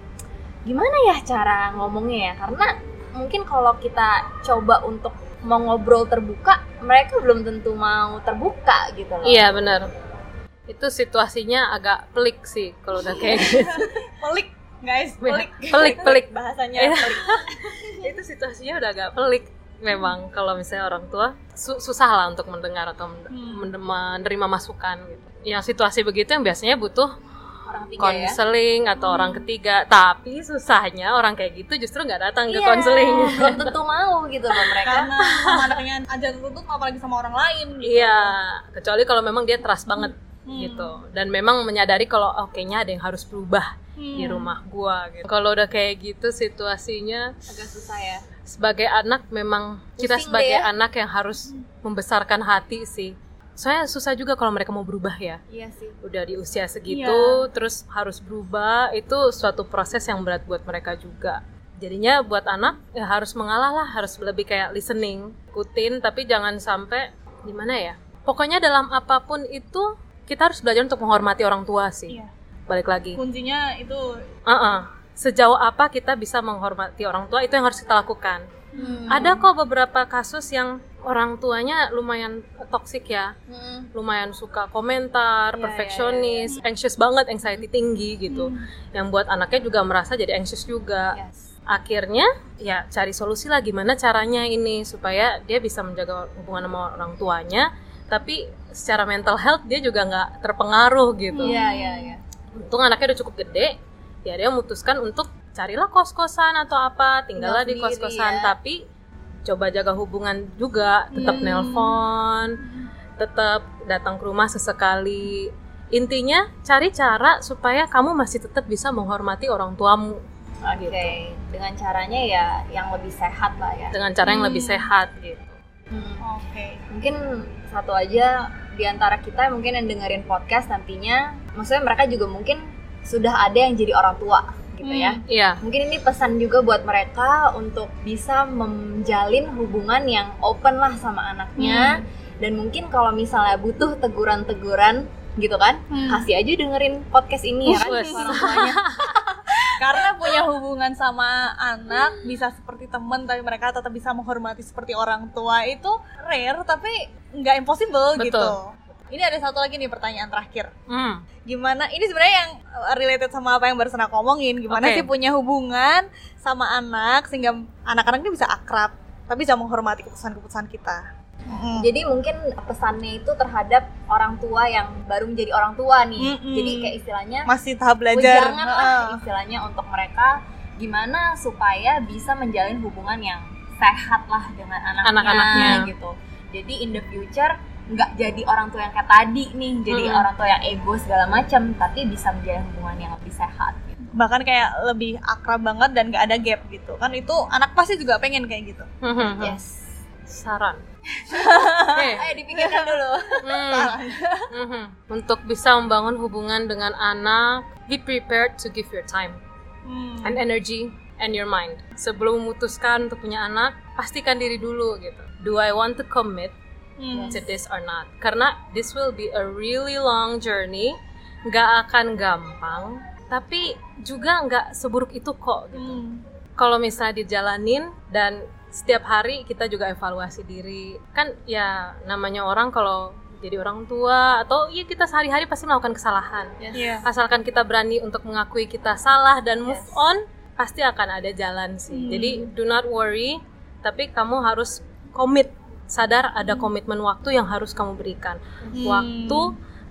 S1: Gimana ya cara ngomongnya ya? Karena mungkin kalau kita coba untuk mau ngobrol terbuka mereka belum tentu mau terbuka gitu loh
S3: Iya, benar. Itu situasinya agak pelik sih kalau udah kayak gitu.
S2: pelik guys pelik
S3: pelik, pelik.
S1: bahasanya
S3: Iya.
S1: pelik.
S3: itu situasinya udah agak pelik memang kalau misalnya orang tua su- susah lah untuk mendengar atau men-
S2: Hmm.
S3: men- menerima masukan gitu. Yang situasi begitu yang biasanya butuh
S1: orang tiga ya
S3: konseling atau orang ketiga, tapi susahnya orang kayak gitu justru nggak datang ke
S1: Iya,
S3: konseling.
S1: belum tentu mau gitu loh mereka
S2: karena sama anaknya aja tuntut apalagi sama orang lain gitu.
S3: Iya, kecuali kalau memang dia trust banget
S2: Hmm.
S3: gitu dan memang menyadari kalau oh, kayaknya ada yang harus berubah
S2: Hmm.
S3: di rumah gua gitu. Kalau udah kayak gitu situasinya
S1: agak susah ya
S3: sebagai anak memang kita
S1: Pusing
S3: sebagai
S1: deh ya.
S3: anak yang harus membesarkan hati sih. Soalnya susah juga kalau mereka mau berubah ya.
S1: iya sih
S3: Udah di usia segitu terus harus berubah itu suatu proses yang berat buat mereka juga. Jadinya buat anak ya harus mengalah lah, harus lebih kayak listening, ikutin tapi jangan sampai gimana ya. Pokoknya dalam apa pun itu kita harus belajar untuk menghormati orang tua sih.
S2: Iya.
S3: Balik lagi.
S2: kuncinya itu
S3: Uh-uh. Sejauh apa kita bisa menghormati orang tua itu yang harus kita lakukan.
S1: Hmm.
S3: Ada kok beberapa kasus yang orang tuanya lumayan toksik ya,
S1: Hmm.
S3: lumayan suka komentar,
S1: Iya,
S3: perfeksionis, anxious banget, anxiety tinggi gitu. Yang buat anaknya juga merasa jadi anxious juga.
S1: yes
S3: Akhirnya ya cari solusi lah gimana caranya ini supaya dia bisa menjaga hubungan sama orang tuanya, tapi secara mental health dia juga nggak terpengaruh gitu.
S1: iya iya iya
S3: Untung anaknya udah cukup gede, ya dia memutuskan untuk carilah kos-kosan atau apa, tinggallah di
S1: Tinggal
S3: kos-kosan,
S1: ya.
S3: tapi coba jaga hubungan juga, tetap
S1: Hmm.
S3: nelpon, tetap datang ke rumah sesekali. Intinya cari cara supaya kamu masih tetap bisa menghormati orang tuamu
S1: oke
S3: Gitu.
S1: dengan caranya ya yang lebih sehat lah ya
S3: dengan cara yang
S2: Hmm.
S3: lebih sehat gitu.
S1: Hmm.
S2: oke
S1: mungkin satu aja di antara kita mungkin yang dengerin podcast nantinya maksudnya mereka juga mungkin sudah ada yang jadi orang tua gitu
S2: Hmm.
S1: ya
S3: Iya,
S1: mungkin ini pesan juga buat mereka untuk bisa menjalin hubungan yang open lah sama anaknya. Dan mungkin kalau misalnya butuh teguran-teguran gitu kan
S2: Hmm.
S1: kasih aja dengerin podcast ini ya kan orang tuanya
S2: karena punya hubungan sama anak bisa seperti temen tapi mereka tetap bisa menghormati seperti orang tua itu rare tapi nggak impossible
S3: Betul.
S2: gitu Ini ada satu lagi nih pertanyaan terakhir.
S3: Hmm.
S2: Gimana? Ini sebenarnya yang uh, related sama apa yang barusan aku omongin. Gimana
S3: Oke.
S2: sih punya hubungan sama anak sehingga anak-anak ini bisa akrab, tapi bisa menghormati keputusan-keputusan kita. Mm.
S1: Jadi mungkin pesannya itu terhadap orang tua yang baru menjadi orang tua nih.
S2: Mm-mm.
S1: Jadi kayak istilahnya
S2: Masih tahap belajar.
S1: jangan lah istilahnya untuk mereka gimana supaya bisa menjalin hubungan yang sehat lah dengan anaknya,
S3: Anak-anaknya.
S1: gitu. Jadi in the future nggak jadi orang tua yang kayak tadi nih, jadi
S3: Mm-mm.
S1: orang tua yang ego segala macam, tapi bisa menjalin hubungan yang lebih sehat. Gitu.
S2: bahkan kayak lebih akrab banget dan gak ada gap gitu kan itu anak pasti juga pengen kayak gitu
S3: Hmm, hmm, hmm.
S1: Yes.
S3: Saran. Oke.
S1: Ayo dipikirkan dulu.
S3: Hmm. Mhm. Untuk bisa membangun hubungan dengan anak, be prepared to give your time
S2: Hmm.
S3: and energy and your mind. Sebelum memutuskan untuk punya anak, pastikan diri dulu gitu. Do I want to commit
S2: Hmm.
S3: to this or not? Karena this will be a really long journey, nggak akan gampang, tapi juga nggak seburuk itu kok. Gitu.
S2: Hmm.
S3: Kalau misalnya dijalanin dan setiap hari kita juga evaluasi diri, kan ya namanya orang kalau jadi orang tua atau ya kita sehari-hari pasti melakukan kesalahan.
S2: Iya.
S3: Asalkan kita berani untuk mengakui kita salah dan move
S1: Yes.
S3: on, pasti akan ada jalan sih.
S2: Hmm.
S3: Jadi do not worry, tapi kamu harus komit, sadar ada komitmen waktu yang harus kamu berikan.
S2: Hmm.
S3: Waktu,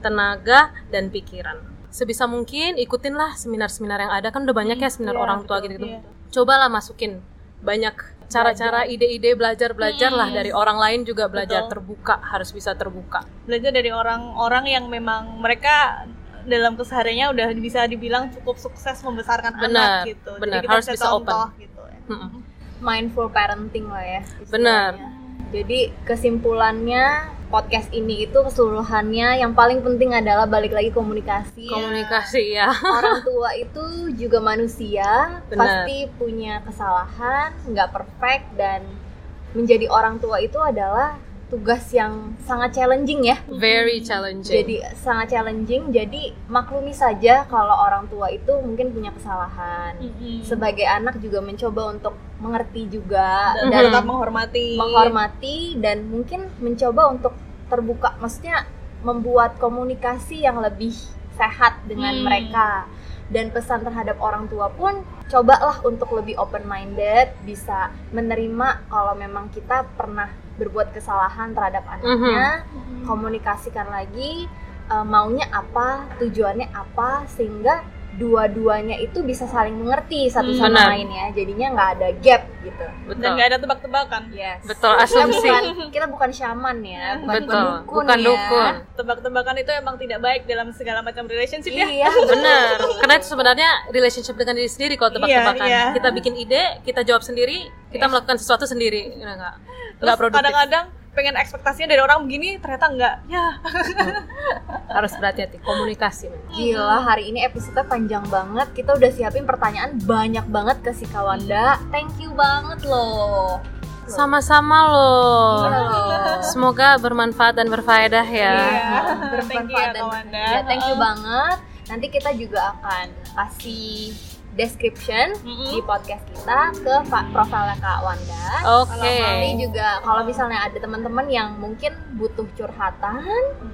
S3: tenaga, dan pikiran. Sebisa mungkin ikutinlah seminar-seminar yang ada kan udah banyak ya seminar
S1: Iya,
S3: orang tua gitu-gitu.
S2: iya.
S3: Cobalah masukin banyak cara-cara, ide-ide belajar-belajar lah
S2: Hmm.
S3: dari orang lain juga belajar
S2: Betul.
S3: terbuka, harus bisa terbuka.
S2: belajar dari orang-orang yang memang mereka dalam kesehariannya udah bisa dibilang cukup sukses membesarkan
S3: Benar,
S2: anak gitu.
S3: benar.
S2: Jadi kita
S3: Harus
S2: bisa
S3: bisa open.
S2: gitu ya.
S1: Mindful parenting lah ya. istilahnya.
S3: Benar.
S1: Jadi kesimpulannya podcast ini itu keseluruhannya yang paling penting adalah balik lagi komunikasi.
S3: Komunikasi ya.
S1: Orang tua itu juga manusia,
S3: Benar.
S1: pasti punya kesalahan, nggak perfect dan menjadi orang tua itu adalah tugas yang sangat challenging ya.
S3: Very challenging.
S1: Jadi sangat challenging. Jadi maklumi saja kalau orang tua itu mungkin punya kesalahan.
S2: Mm-mm.
S1: Sebagai anak juga mencoba untuk mengerti juga
S2: dan
S3: Mhm.
S1: dan
S2: tetap menghormati.
S1: menghormati dan mungkin mencoba untuk terbuka maksudnya membuat komunikasi yang lebih sehat dengan
S2: Hmm.
S1: mereka dan pesan terhadap orang tua pun cobalah untuk lebih open minded bisa menerima kalau memang kita pernah berbuat kesalahan terhadap anaknya
S2: Mhm.
S1: komunikasikan lagi eh, maunya apa tujuannya apa sehingga dua-duanya itu bisa saling mengerti satu
S2: Hmm,
S1: sama
S3: benar.
S1: lain ya jadinya nggak ada gap gitu
S2: dan
S3: Betul.
S2: nggak ada tebak-tebakan.
S1: Yes.
S3: Betul,
S1: Kita
S3: asumsi.
S1: bukan, kita bukan shaman ya, bukan,
S3: Betul,
S1: dukun
S3: bukan
S1: ya.
S3: dukun.
S2: Tebak-tebakan itu emang tidak baik dalam segala macam relationship ya.
S1: Iya,
S3: Bener, karena itu sebenarnya relationship dengan diri sendiri kalau tebak-tebakan.
S2: Iya, iya.
S3: Kita bikin ide, kita jawab sendiri, kita melakukan sesuatu sendiri. Nggak, nggak produktif.
S2: kadang-kadang pengen ekspektasinya dari orang begini ternyata enggak. Ya.
S3: Harus berhati-hati, komunikasi.
S1: Gila, hari ini episode panjang banget. Kita udah siapin pertanyaan banyak banget ke si Kawanda. Thank you banget loh.
S3: Sama-sama loh.
S1: Iya.
S3: Semoga bermanfaat dan berfaedah ya.
S2: Iya.
S1: Bermanfaat
S2: Thank you ya,
S1: dan-
S2: Kawanda.
S1: Ya, thank you banget. Nanti kita juga akan kasih description
S2: Mm-mm.
S1: di podcast kita ke profilnya Kak Wanda.
S3: Oke.
S1: Nanti juga kalau misalnya ada teman-teman yang mungkin butuh curhatan,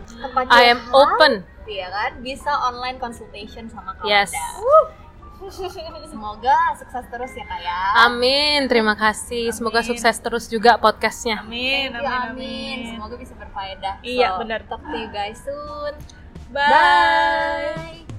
S1: tempat curhat,
S3: I am open.
S1: Iya kan, bisa online consultation sama Kak
S3: Yes.
S1: Wanda. Semoga sukses terus ya Kak ya.
S3: Amin, terima kasih. Semoga
S2: Amin.
S3: sukses terus juga podcastnya.
S2: Amin, amin,
S1: amin.
S2: amin.
S1: Semoga bisa berfaedah.
S2: Iya,
S1: So,
S2: benar.
S1: Talk to you guys soon.
S2: Bye.
S1: Bye.